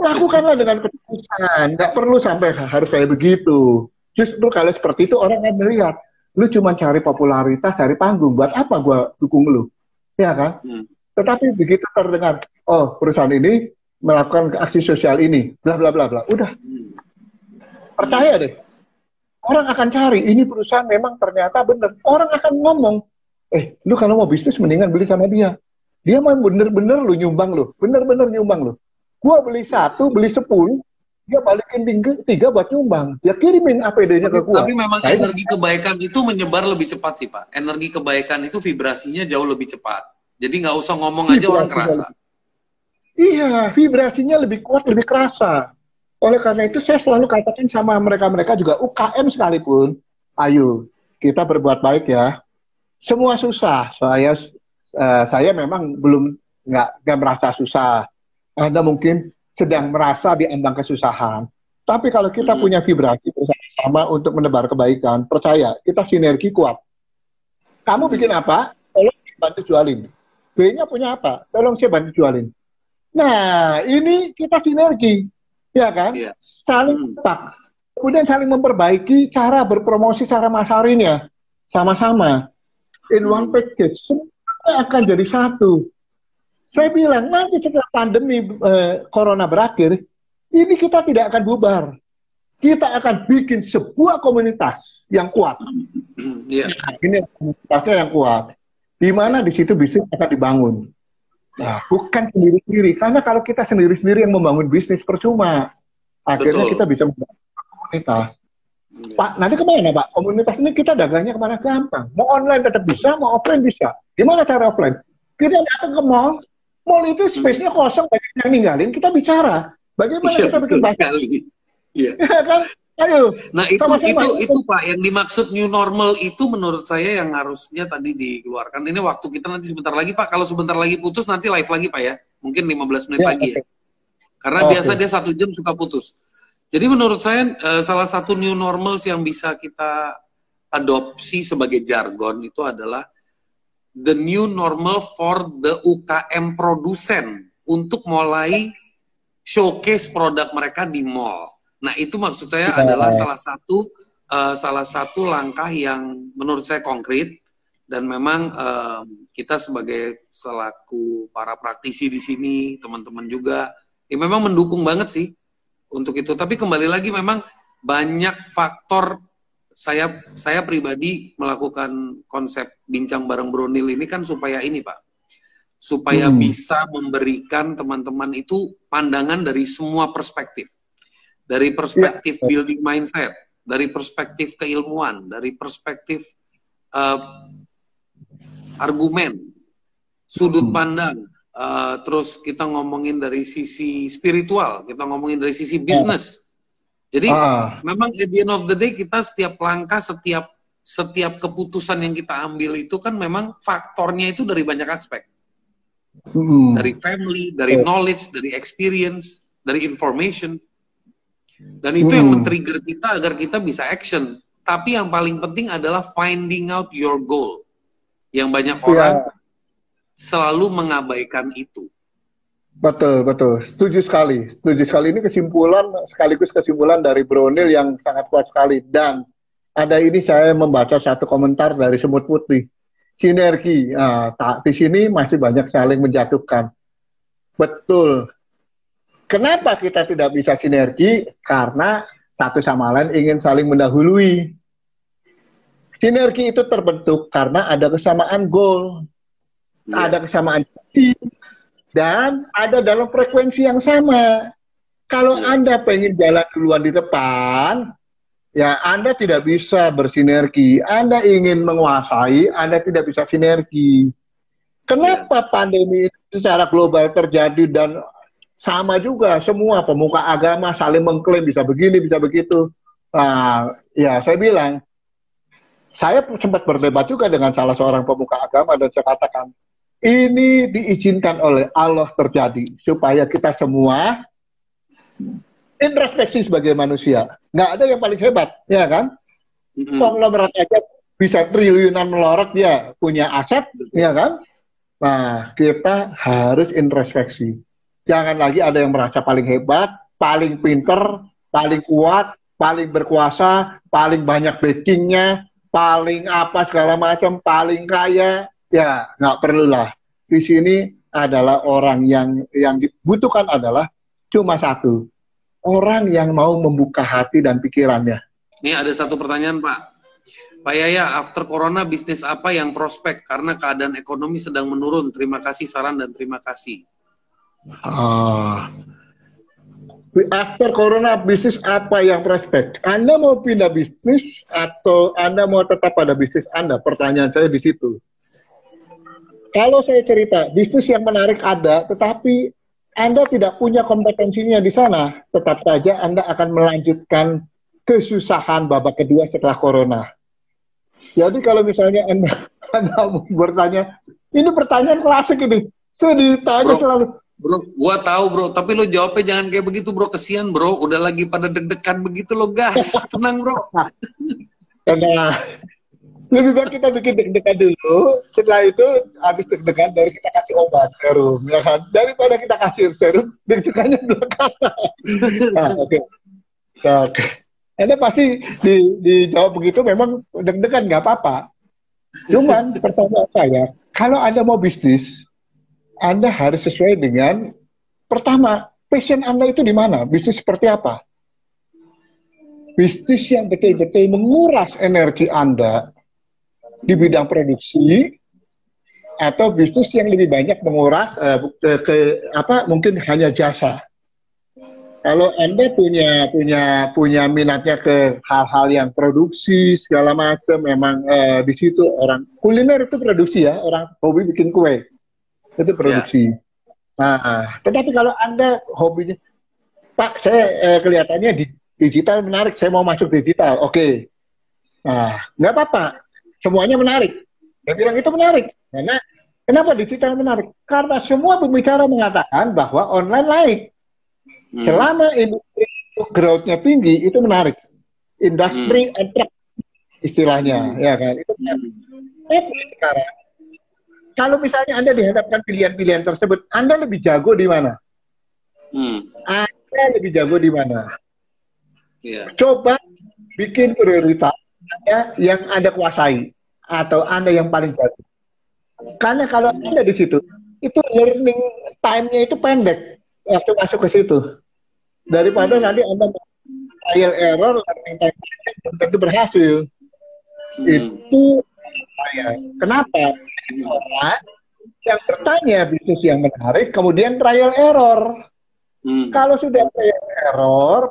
Lakukanlah dengan keputusan. Nggak perlu sampai harus kayak begitu. Justru kalau seperti itu orang akan melihat. Lu cuma cari popularitas, cari panggung. Buat apa gua dukung lu? Ya kan? Hmm. Tetapi begitu terdengar, oh perusahaan ini melakukan aksi sosial ini, bla bla bla bla. Udah. Hmm. Percaya deh Orang akan cari, ini perusahaan memang ternyata benar. Orang akan ngomong, eh, lu kalau mau bisnis mendingan beli sama dia. Dia mau bener-bener lu nyumbang lu, bener-bener nyumbang lu. Gua beli satu, beli sepuluh, dia balikin tiga, tiga buat nyumbang. Dia kirimin APD-nya ke gua. Tapi memang Saya energi kebaikan itu menyebar lebih cepat sih Pak. Energi kebaikan itu vibrasinya jauh lebih cepat. Jadi nggak usah ngomong aja orang kerasa. Iya, vibrasinya lebih kuat, lebih kerasa. Oleh karena itu saya selalu katakan sama mereka-mereka juga UKM sekalipun, ayo kita berbuat baik ya. Semua susah. Saya uh, saya memang belum nggak nggak merasa susah. Anda mungkin sedang merasa diambang kesusahan. Tapi kalau kita hmm. punya vibrasi bersama untuk menebar kebaikan, percaya kita sinergi kuat. Kamu bikin apa? Tolong bantu jualin. B-nya punya apa? Tolong saya bantu jualin. Nah, ini kita sinergi ya kan? Iya. Saling hmm. tak. Kemudian saling memperbaiki cara berpromosi, cara masarinnya sama-sama. In one hmm. package, semua akan jadi satu. Saya bilang nanti setelah pandemi eh, corona berakhir, ini kita tidak akan bubar. Kita akan bikin sebuah komunitas yang kuat. Yeah. Nah, ini komunitasnya yang kuat. Di mana di situ bisnis akan dibangun. Nah, bukan sendiri-sendiri. Karena kalau kita sendiri-sendiri yang membangun bisnis percuma. Akhirnya Betul. kita bisa membangun komunitas. Ya. Pak, nanti ke mana Pak? Komunitas ini kita dagangnya ke mana? Gampang. Mau online tetap bisa, mau offline bisa. Gimana cara offline? Kita datang ke mall, mall itu space-nya kosong, banyak yang ninggalin, kita bicara. Bagaimana ya, kita bikin? Iya. Ya kan? Ayo. Nah itu sama -sama. itu itu Pak yang dimaksud new normal itu menurut saya yang harusnya tadi dikeluarkan. Ini waktu kita nanti sebentar lagi Pak. Kalau sebentar lagi putus nanti live lagi Pak ya. Mungkin 15 menit ya, lagi okay. ya. Karena okay. biasa dia satu jam suka putus. Jadi menurut saya uh, salah satu new normals yang bisa kita adopsi sebagai jargon itu adalah the new normal for the UKM produsen untuk mulai showcase produk mereka di mall. Nah, itu maksud saya ya. adalah salah satu uh, salah satu langkah yang menurut saya konkret dan memang uh, kita sebagai selaku para praktisi di sini, teman-teman juga, ya memang mendukung banget sih untuk itu. Tapi kembali lagi memang banyak faktor saya saya pribadi melakukan konsep bincang bareng Brunil ini kan supaya ini Pak. Supaya hmm. bisa memberikan teman-teman itu pandangan dari semua perspektif. Dari perspektif ya. building mindset, dari perspektif keilmuan, dari perspektif uh, argumen, sudut hmm. pandang, uh, terus kita ngomongin dari sisi spiritual, kita ngomongin dari sisi bisnis. Jadi ah. memang at the end of the day kita setiap langkah, setiap setiap keputusan yang kita ambil itu kan memang faktornya itu dari banyak aspek. Hmm. Dari family, dari yeah. knowledge, dari experience, dari information. Dan itu hmm. yang men-trigger kita agar kita bisa action. Tapi yang paling penting adalah finding out your goal. Yang banyak iya. orang yeah. selalu mengabaikan itu. Betul, betul. Setuju sekali. Setuju sekali. Ini kesimpulan, sekaligus kesimpulan dari Bronil yang sangat kuat sekali. Dan ada ini saya membaca satu komentar dari Semut Putih. Sinergi. Nah, tak, di sini masih banyak saling menjatuhkan. Betul. Kenapa kita tidak bisa sinergi? Karena satu sama lain ingin saling mendahului. Sinergi itu terbentuk karena ada kesamaan goal, yeah. ada kesamaan tim, dan ada dalam frekuensi yang sama. Kalau ya. Anda pengen jalan duluan di depan, ya Anda tidak bisa bersinergi. Anda ingin menguasai, Anda tidak bisa sinergi. Kenapa ya. pandemi ini secara global terjadi dan sama juga semua pemuka agama saling mengklaim bisa begini, bisa begitu. Nah, ya saya bilang, saya sempat berdebat juga dengan salah seorang pemuka agama dan saya katakan, ini diizinkan oleh Allah terjadi supaya kita semua introspeksi sebagai manusia. Nggak ada yang paling hebat, ya kan? Mm-hmm. Konglomerat aja bisa triliunan melorot dia punya aset, ya kan? Nah, kita harus introspeksi. Jangan lagi ada yang merasa paling hebat, paling pinter, paling kuat, paling berkuasa, paling banyak backingnya, paling apa segala macam, paling kaya, ya nggak perlulah. Di sini adalah orang yang yang dibutuhkan adalah cuma satu, orang yang mau membuka hati dan pikirannya. Ini ada satu pertanyaan Pak. Pak Yaya, after corona bisnis apa yang prospek karena keadaan ekonomi sedang menurun? Terima kasih saran dan terima kasih. Ah, after corona bisnis apa yang prospek? Anda mau pindah bisnis atau Anda mau tetap pada bisnis Anda? Pertanyaan saya di situ. Kalau saya cerita, bisnis yang menarik ada, tetapi Anda tidak punya kompetensinya di sana, tetap saja Anda akan melanjutkan kesusahan babak kedua setelah corona. Jadi kalau misalnya Anda, anda bertanya, ini pertanyaan klasik ini, saya ditanya bro, selalu. Bro, gua tahu bro, tapi lo jawabnya jangan kayak begitu bro, kesian bro, udah lagi pada deg-degan begitu lo gas, tenang bro. Karena lebih baik kita bikin deg-degan dulu. Setelah itu habis deg-degan dari kita kasih obat serum ya kan? Daripada kita kasih serum deg-degannya belakangan nah, oke. Okay. oke. Okay. anda pasti di, dijawab begitu memang deg-degan nggak apa-apa. Cuman pertanyaan saya kalau anda mau bisnis anda harus sesuai dengan pertama passion anda itu di mana? Bisnis seperti apa? Bisnis yang betul-betul menguras energi anda di bidang produksi atau bisnis yang lebih banyak menguras uh, ke, ke apa mungkin hanya jasa. Kalau anda punya punya punya minatnya ke hal-hal yang produksi segala macam, memang uh, di situ orang kuliner itu produksi ya, orang hobi bikin kue itu produksi. Yeah. Nah, tetapi kalau anda hobinya, Pak, saya uh, kelihatannya di digital menarik, saya mau masuk digital, oke. Okay. Nah, nggak apa-apa semuanya menarik. Saya bilang itu menarik. Karena kenapa digital menarik? Karena semua pembicara mengatakan bahwa online naik. Hmm. Selama industri growth-nya tinggi itu menarik. Industri hmm. attract istilahnya, hmm. ya kan? Itu menarik. Tapi sekarang kalau misalnya Anda dihadapkan pilihan-pilihan tersebut, Anda lebih jago di mana? Hmm. Anda lebih jago di mana? Yeah. Coba bikin prioritas yang Anda kuasai atau Anda yang paling jago. Karena kalau Anda di situ, itu learning time-nya itu pendek waktu masuk ke situ. Daripada nanti Anda trial error, learning time belum tentu berhasil. Hmm. Itu saya. Kenapa? Orang yang bertanya bisnis yang menarik, kemudian trial error. Hmm. Kalau sudah trial error,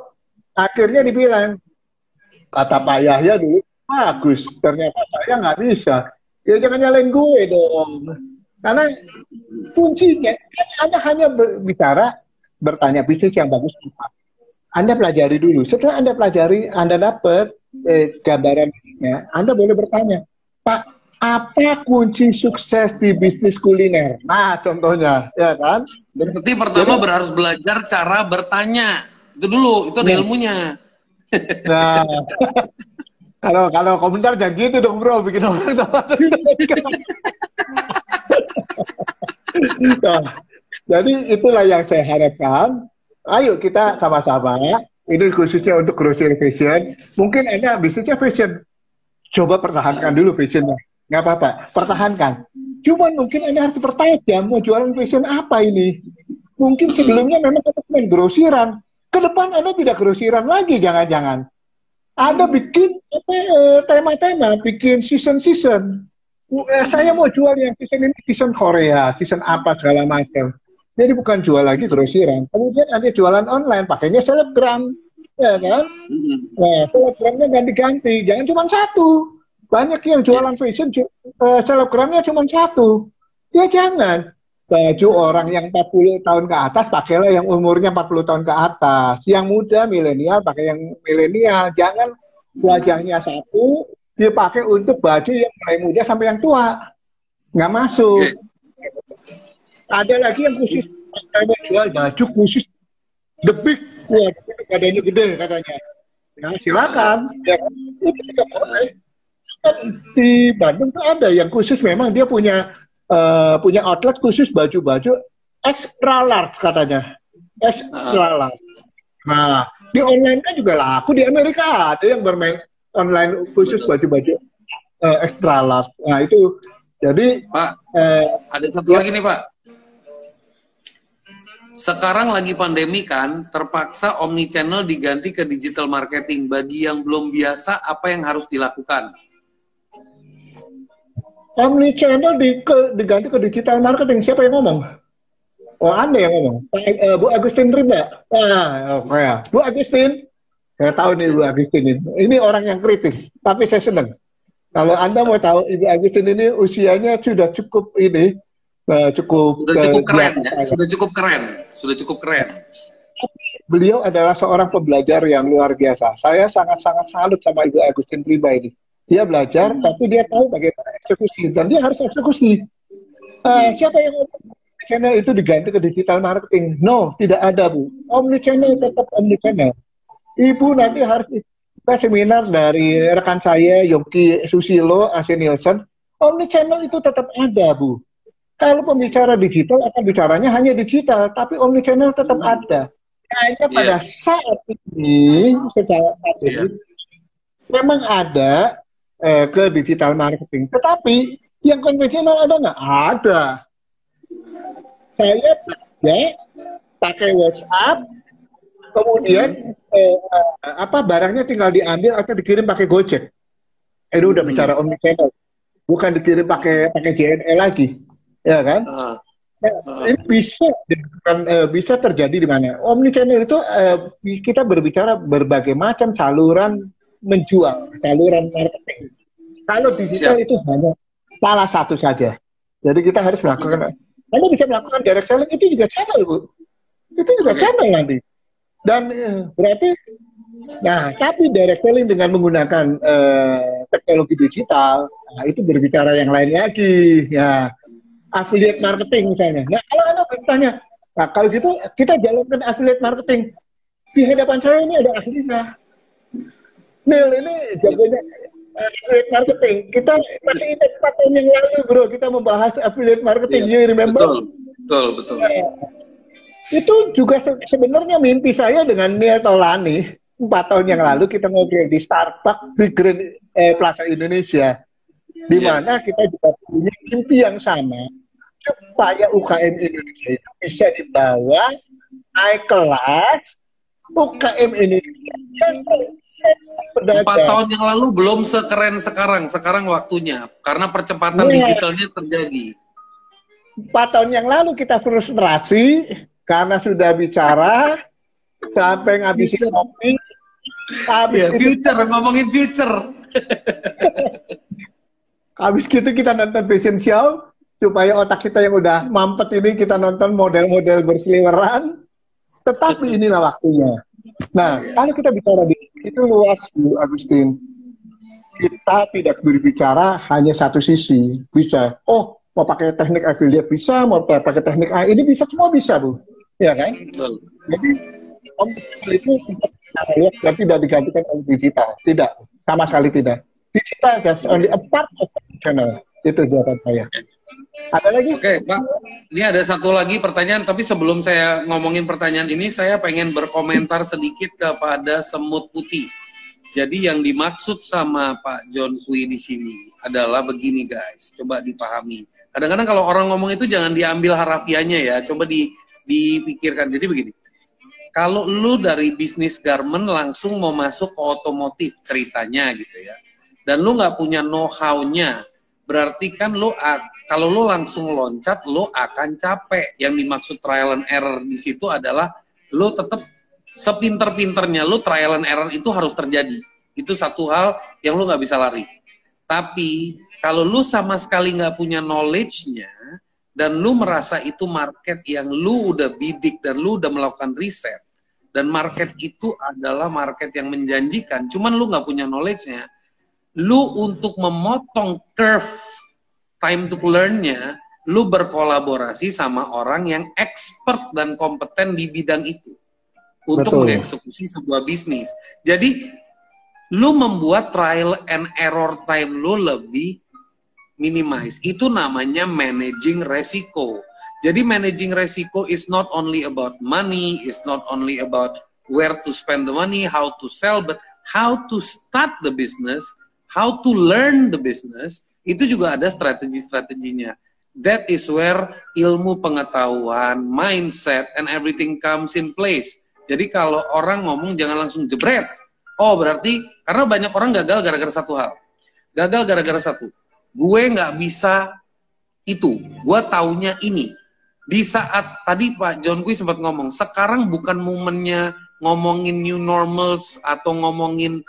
akhirnya dibilang, kata Pak Yahya dulu, bagus, ternyata saya nggak bisa. Ya jangan nyalain gue dong. Karena kuncinya, Anda hanya bicara, bertanya bisnis yang bagus apa. Anda pelajari dulu. Setelah Anda pelajari, Anda dapat eh, gambarannya, Anda boleh bertanya, Pak, apa kunci sukses di bisnis kuliner? Nah, contohnya, ya kan? Berarti pertama Jadi, harus belajar cara bertanya. Itu dulu, itu nah. ilmunya. Nah, kalau kalau komentar jangan gitu dong bro, bikin orang nah, jadi itulah yang saya harapkan. Ayo kita sama-sama. Ini khususnya untuk grocery fashion. Mungkin Anda bisnisnya fashion. Coba pertahankan dulu fashionnya nggak apa-apa, pertahankan. Cuman mungkin Anda harus bertanya, mau jualan fashion apa ini? Mungkin sebelumnya memang kita main grosiran. Ke depan Anda tidak grosiran lagi, jangan-jangan. Anda bikin eh, tema-tema, bikin season-season. Eh, saya mau jual yang season ini season Korea, season apa segala macam. Jadi bukan jual lagi grosiran. Kemudian ada jualan online, pakainya selebgram, ya kan? Nah, selebgramnya ganti-ganti, jangan cuma satu. Banyak yang jualan fashion, uh, selebgramnya cuma satu. Ya jangan. Baju orang yang 40 tahun ke atas, pakailah yang umurnya 40 tahun ke atas. Yang muda, milenial, pakai yang milenial. Jangan wajahnya satu, dipakai untuk baju yang mulai muda sampai yang tua. Nggak masuk. Ada lagi yang khusus, mau jual baju khusus the big, wah, badannya gede katanya. Nah, silakan. Ya, itu juga boleh di Bandung tuh ada yang khusus memang dia punya uh, punya outlet khusus baju-baju extra large katanya extra ah. large. Nah di online kan juga laku di Amerika ada yang bermain online khusus baju-baju uh, extra large. Nah itu jadi Pak uh, ada satu ya, lagi nih Pak. Sekarang lagi pandemi kan, terpaksa omni channel diganti ke digital marketing. Bagi yang belum biasa, apa yang harus dilakukan? Omni channel di, ke, diganti ke digital marketing. Siapa yang ngomong? Oh, Anda yang ngomong. Uh, Bu Agustin Rimba. Ah, oh, ya. Bu Agustin. Saya tahu nih Bu Agustin ini. Ini orang yang kritis, tapi saya senang. Kalau Anda mau tahu Ibu Agustin ini usianya sudah cukup ini, uh, cukup sudah cukup keren ya. Sudah cukup keren. Sudah cukup keren. Beliau adalah seorang pembelajar yang luar biasa. Saya sangat-sangat salut sama Ibu Agustin Rimba ini dia belajar, tapi dia tahu bagaimana eksekusi dan dia harus eksekusi. Uh, siapa yang channel itu diganti ke digital marketing? No, tidak ada bu. Omni channel tetap omni channel. Ibu nanti harus kita seminar dari rekan saya Yogi Susilo, Asin Nielsen. Omni channel itu tetap ada bu. Kalau pembicara digital akan bicaranya hanya digital, tapi omni channel tetap hmm. ada. Hanya pada yeah. saat ini secara yeah. memang ada eh, ke digital marketing. Tetapi yang konvensional ada nggak? Ada. Saya ya pakai WhatsApp, kemudian eh, apa barangnya tinggal diambil atau dikirim pakai Gojek. Ini udah bicara omni channel, bukan dikirim pakai pakai JNE lagi, ya kan? Uh. Uh. Ini bisa bukan, uh, bisa terjadi di mana? Omni channel itu uh, kita berbicara berbagai macam saluran menjual, saluran marketing. Kalau digital Siap. itu hanya salah satu saja. Jadi kita harus melakukan. Anda bisa melakukan direct selling itu juga channel, Bu. Itu juga channel nanti. Dan uh, berarti, nah tapi direct selling dengan menggunakan uh, teknologi digital, nah, itu berbicara yang lain lagi. Ya, affiliate marketing misalnya. Nah kalau Anda bertanya, nah kalau gitu kita jalankan affiliate marketing di hadapan saya ini ada ahlinya. Neil ini jagonya affiliate marketing. Kita masih ingat 4 tahun yang lalu bro, kita membahas affiliate marketing. Yeah. You remember? Betul, betul, betul. Ya. Itu juga sebenarnya mimpi saya dengan Neil Tolani. Empat tahun yang lalu kita ngobrol di Starbucks di Grand eh, Plaza Indonesia. Di iya. mana yeah. kita juga punya mimpi yang sama supaya UKM Indonesia itu bisa dibawa naik kelas UKM Indonesia. Empat tahun yang lalu belum sekeren sekarang. Sekarang waktunya. Karena percepatan ya. digitalnya terjadi. Empat tahun yang lalu kita frustrasi karena sudah bicara sampai ngabisin kopi. Habis ya, future, itu, ngomongin future. Habis gitu kita nonton fashion show supaya otak kita yang udah mampet ini kita nonton model-model berseliweran tetapi inilah waktunya. Nah, kalau kita bicara di itu luas, Bu Agustin. Kita tidak berbicara hanya satu sisi. Bisa, oh mau pakai teknik affiliate bisa, mau pakai teknik A ini bisa, semua bisa, Bu. Ya kan? Betul. Jadi, om itu dan tidak digantikan oleh digital. Tidak, sama sekali tidak. Digital just only a part of the channel. Itu jawaban saya. Ada lagi? Oke, Pak. Ini ada satu lagi pertanyaan, tapi sebelum saya ngomongin pertanyaan ini, saya pengen berkomentar sedikit kepada semut putih. Jadi yang dimaksud sama Pak John Kui di sini adalah begini guys, coba dipahami. Kadang-kadang kalau orang ngomong itu jangan diambil harafiannya ya, coba di, dipikirkan. Jadi begini, kalau lu dari bisnis garment langsung mau masuk ke otomotif ceritanya gitu ya, dan lu nggak punya know-how-nya, berarti kan lu kalau lu langsung loncat lu akan capek. Yang dimaksud trial and error di situ adalah lu tetap sepinter-pinternya lu trial and error itu harus terjadi. Itu satu hal yang lu nggak bisa lari. Tapi kalau lu sama sekali nggak punya knowledge-nya dan lu merasa itu market yang lu udah bidik dan lu udah melakukan riset dan market itu adalah market yang menjanjikan cuman lu nggak punya knowledge-nya lu untuk memotong curve time to learn-nya, lu berkolaborasi sama orang yang expert dan kompeten di bidang itu untuk Betul. mengeksekusi sebuah bisnis. Jadi lu membuat trial and error time lu lebih minimize. Itu namanya managing resiko. Jadi managing resiko is not only about money, is not only about where to spend the money, how to sell, but how to start the business how to learn the business, itu juga ada strategi-strateginya. That is where ilmu pengetahuan, mindset, and everything comes in place. Jadi kalau orang ngomong jangan langsung jebret. Oh berarti karena banyak orang gagal gara-gara satu hal. Gagal gara-gara satu. Gue nggak bisa itu. Gue taunya ini. Di saat tadi Pak John Kui sempat ngomong, sekarang bukan momennya ngomongin new normals atau ngomongin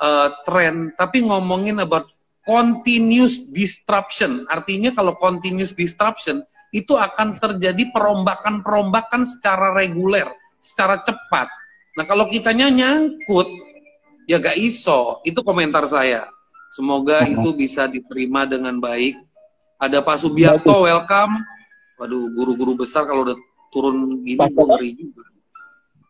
uh, trend, tapi ngomongin about continuous disruption. Artinya kalau continuous disruption itu akan terjadi perombakan-perombakan secara reguler, secara cepat. Nah kalau kitanya nyangkut, ya gak iso. Itu komentar saya. Semoga itu bisa diterima dengan baik. Ada Pak Subianto, welcome. Waduh, guru-guru besar kalau udah turun gini, ngeri juga.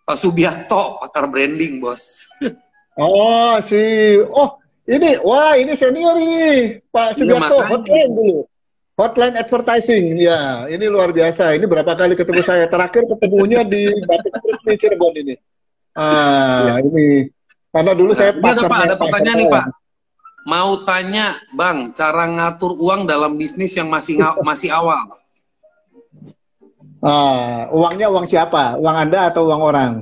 Pak Subianto, pakar branding, bos. Oh, si oh ini wah ini senior ini Pak iya, Sugiarto iya, hotline dulu. Hotline advertising, ya ini luar biasa. Ini berapa kali ketemu saya? Terakhir ketemunya di Batik Terus Cirebon ini. Ah, ya. ini karena dulu nah, saya ini ada Pak, ada pertanyaan nih Pak. Mau tanya, Bang, cara ngatur uang dalam bisnis yang masih masih awal. Ah, uangnya uang siapa? Uang Anda atau uang orang?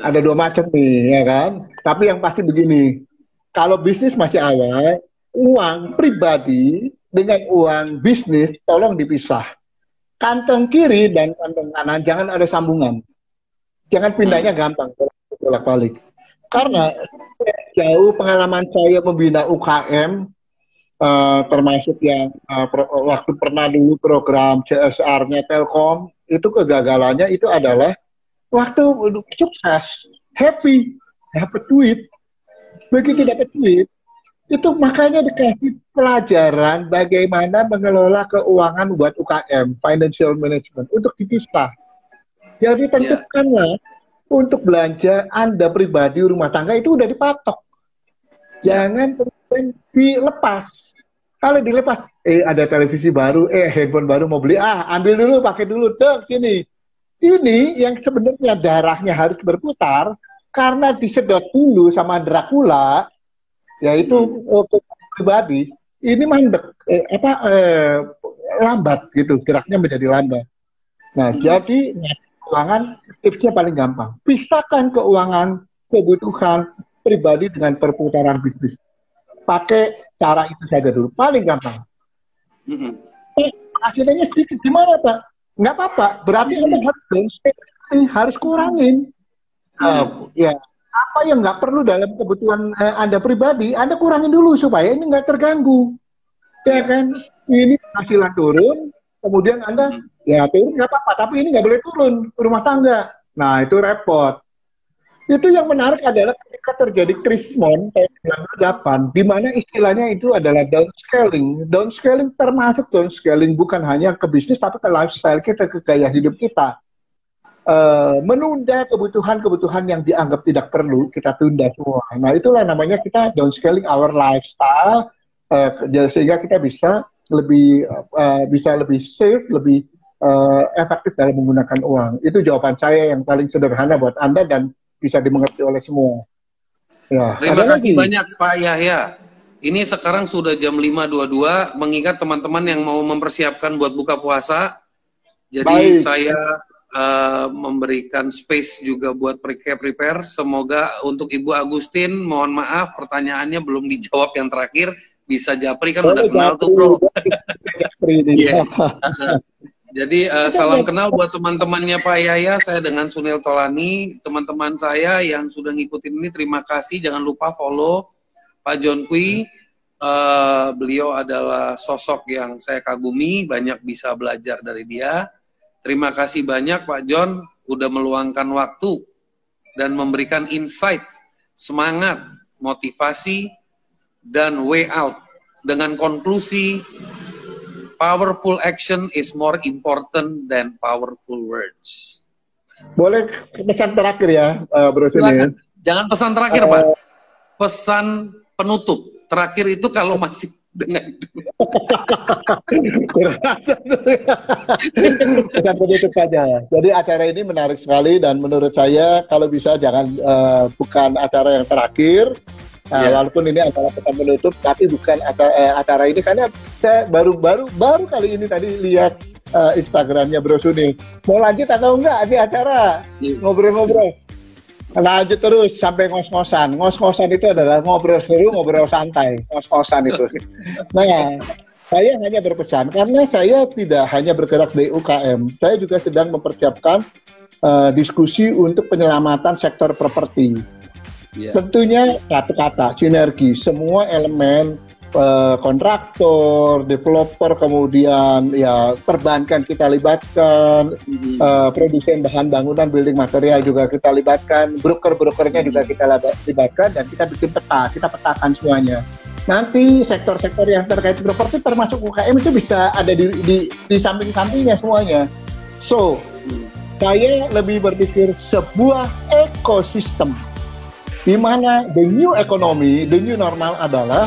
Ada dua macam nih, ya kan? Tapi yang pasti begini, kalau bisnis masih awal, uang pribadi dengan uang bisnis tolong dipisah. Kantong kiri dan kantong kanan jangan ada sambungan. Jangan pindahnya gampang, bolak-balik. Karena jauh pengalaman saya membina UKM, uh, eh, termasuk yang uh, pro, waktu pernah dulu program CSR-nya Telkom, itu kegagalannya itu adalah waktu sukses, happy, dapat duit. Begitu dapat duit, itu makanya dikasih pelajaran bagaimana mengelola keuangan buat UKM, financial management, untuk dipisah. Jadi tentukanlah untuk belanja Anda pribadi rumah tangga itu udah dipatok. Jangan kemudian dilepas. Kalau dilepas, eh ada televisi baru, eh handphone baru mau beli, ah ambil dulu, pakai dulu, dek sini. Ini yang sebenarnya darahnya harus berputar karena disedot dulu sama Dracula, yaitu hmm. pribadi, ini mandek, eh, apa eh, lambat gitu, geraknya menjadi lambat. Nah, hmm. jadi keuangan tipsnya paling gampang. Pisahkan keuangan, kebutuhan pribadi dengan perputaran bisnis. Pakai cara itu saja dulu, paling gampang. Mm-hmm. Eh, hasilnya sedikit, gimana Pak? Nggak apa-apa, berarti. Anda harus, harus kurangin. Uh, ya, apa yang nggak perlu dalam kebutuhan uh, Anda pribadi, Anda kurangin dulu supaya ini nggak terganggu. Ya kan, ini penghasilan turun, kemudian Anda mm-hmm Ya turun nggak apa-apa, tapi ini nggak boleh turun rumah tangga. Nah itu repot. Itu yang menarik adalah ketika terjadi krismon tahun 98, di mana istilahnya itu adalah downscaling. Downscaling termasuk downscaling bukan hanya ke bisnis, tapi ke lifestyle kita, ke gaya hidup kita. Uh, menunda kebutuhan-kebutuhan yang dianggap tidak perlu, kita tunda semua. Nah itulah namanya kita downscaling our lifestyle, uh, sehingga kita bisa lebih uh, bisa lebih safe, lebih uh, efektif dalam menggunakan uang. Itu jawaban saya yang paling sederhana buat Anda dan bisa dimengerti oleh semua. Ya, Terima kasih lagi. banyak Pak Yahya. Ini sekarang sudah jam 5.22, mengingat teman-teman yang mau mempersiapkan buat buka puasa. Jadi Baik. saya uh, memberikan space juga buat prepare-prepare. Semoga untuk Ibu Agustin, mohon maaf pertanyaannya belum dijawab yang terakhir. Bisa Japri kan oh, udah kenal tuh bro. Japri yeah. Jadi uh, salam kenal buat teman-temannya Pak Yaya. Saya dengan Sunil Tolani, teman-teman saya yang sudah ngikutin ini terima kasih. Jangan lupa follow Pak John Kui. Uh, beliau adalah sosok yang saya kagumi, banyak bisa belajar dari dia. Terima kasih banyak Pak John udah meluangkan waktu dan memberikan insight, semangat, motivasi dan way out dengan konklusi Powerful action is more important than powerful words. Boleh pesan terakhir ya, uh, Bro Silakan. Jangan pesan terakhir, uh, Pak. Pesan penutup. Terakhir itu kalau masih dengan Pesan penutup saja. Jadi acara ini menarik sekali dan menurut saya kalau bisa jangan uh, bukan acara yang terakhir, Nah, yeah. walaupun ini adalah pekan penutup, tapi bukan acara, eh, acara ini karena saya baru baru baru kali ini tadi lihat uh, Instagramnya Bro Suni. Mau lanjut atau enggak di acara iya. ngobrol-ngobrol? Lanjut terus sampai ngos-ngosan. Ngos-ngosan itu adalah ngobrol seru, ngobrol santai. Ngos-ngosan itu. nah, saya hanya berpesan karena saya tidak hanya bergerak di UKM, saya juga sedang mempersiapkan uh, diskusi untuk penyelamatan sektor properti Yeah. Tentunya satu kata sinergi semua elemen uh, kontraktor, developer, kemudian ya perbankan kita libatkan, mm-hmm. uh, produsen bahan bangunan, building material juga kita libatkan, broker-brokernya juga kita libatkan dan kita bikin peta, kita petakan semuanya. Nanti sektor-sektor yang terkait properti termasuk UKM itu bisa ada di di, di samping-sampingnya semuanya. So, saya lebih berpikir sebuah ekosistem di mana the new economy, the new normal adalah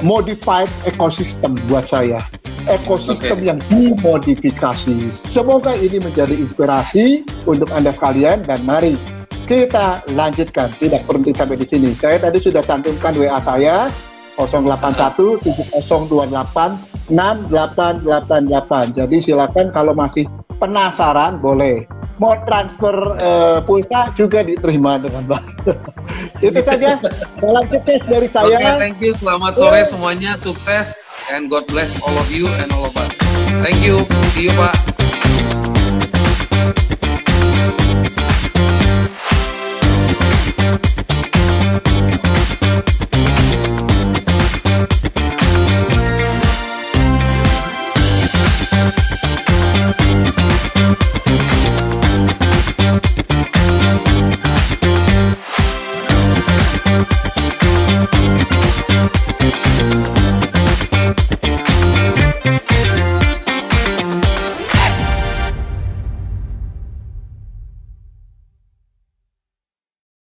modified ecosystem buat saya. Ekosistem okay. yang dimodifikasi. Semoga ini menjadi inspirasi untuk Anda sekalian dan mari kita lanjutkan. Tidak berhenti sampai di sini. Saya tadi sudah cantumkan WA saya 081 7028 6888. Jadi silakan kalau masih penasaran boleh mau transfer uh, pulsa juga diterima dengan baik. Itu saja. Salam sukses dari saya. Oke, okay, thank you. Selamat sore semuanya. Sukses and God bless all of you and all of us. Thank you. See you, Pak.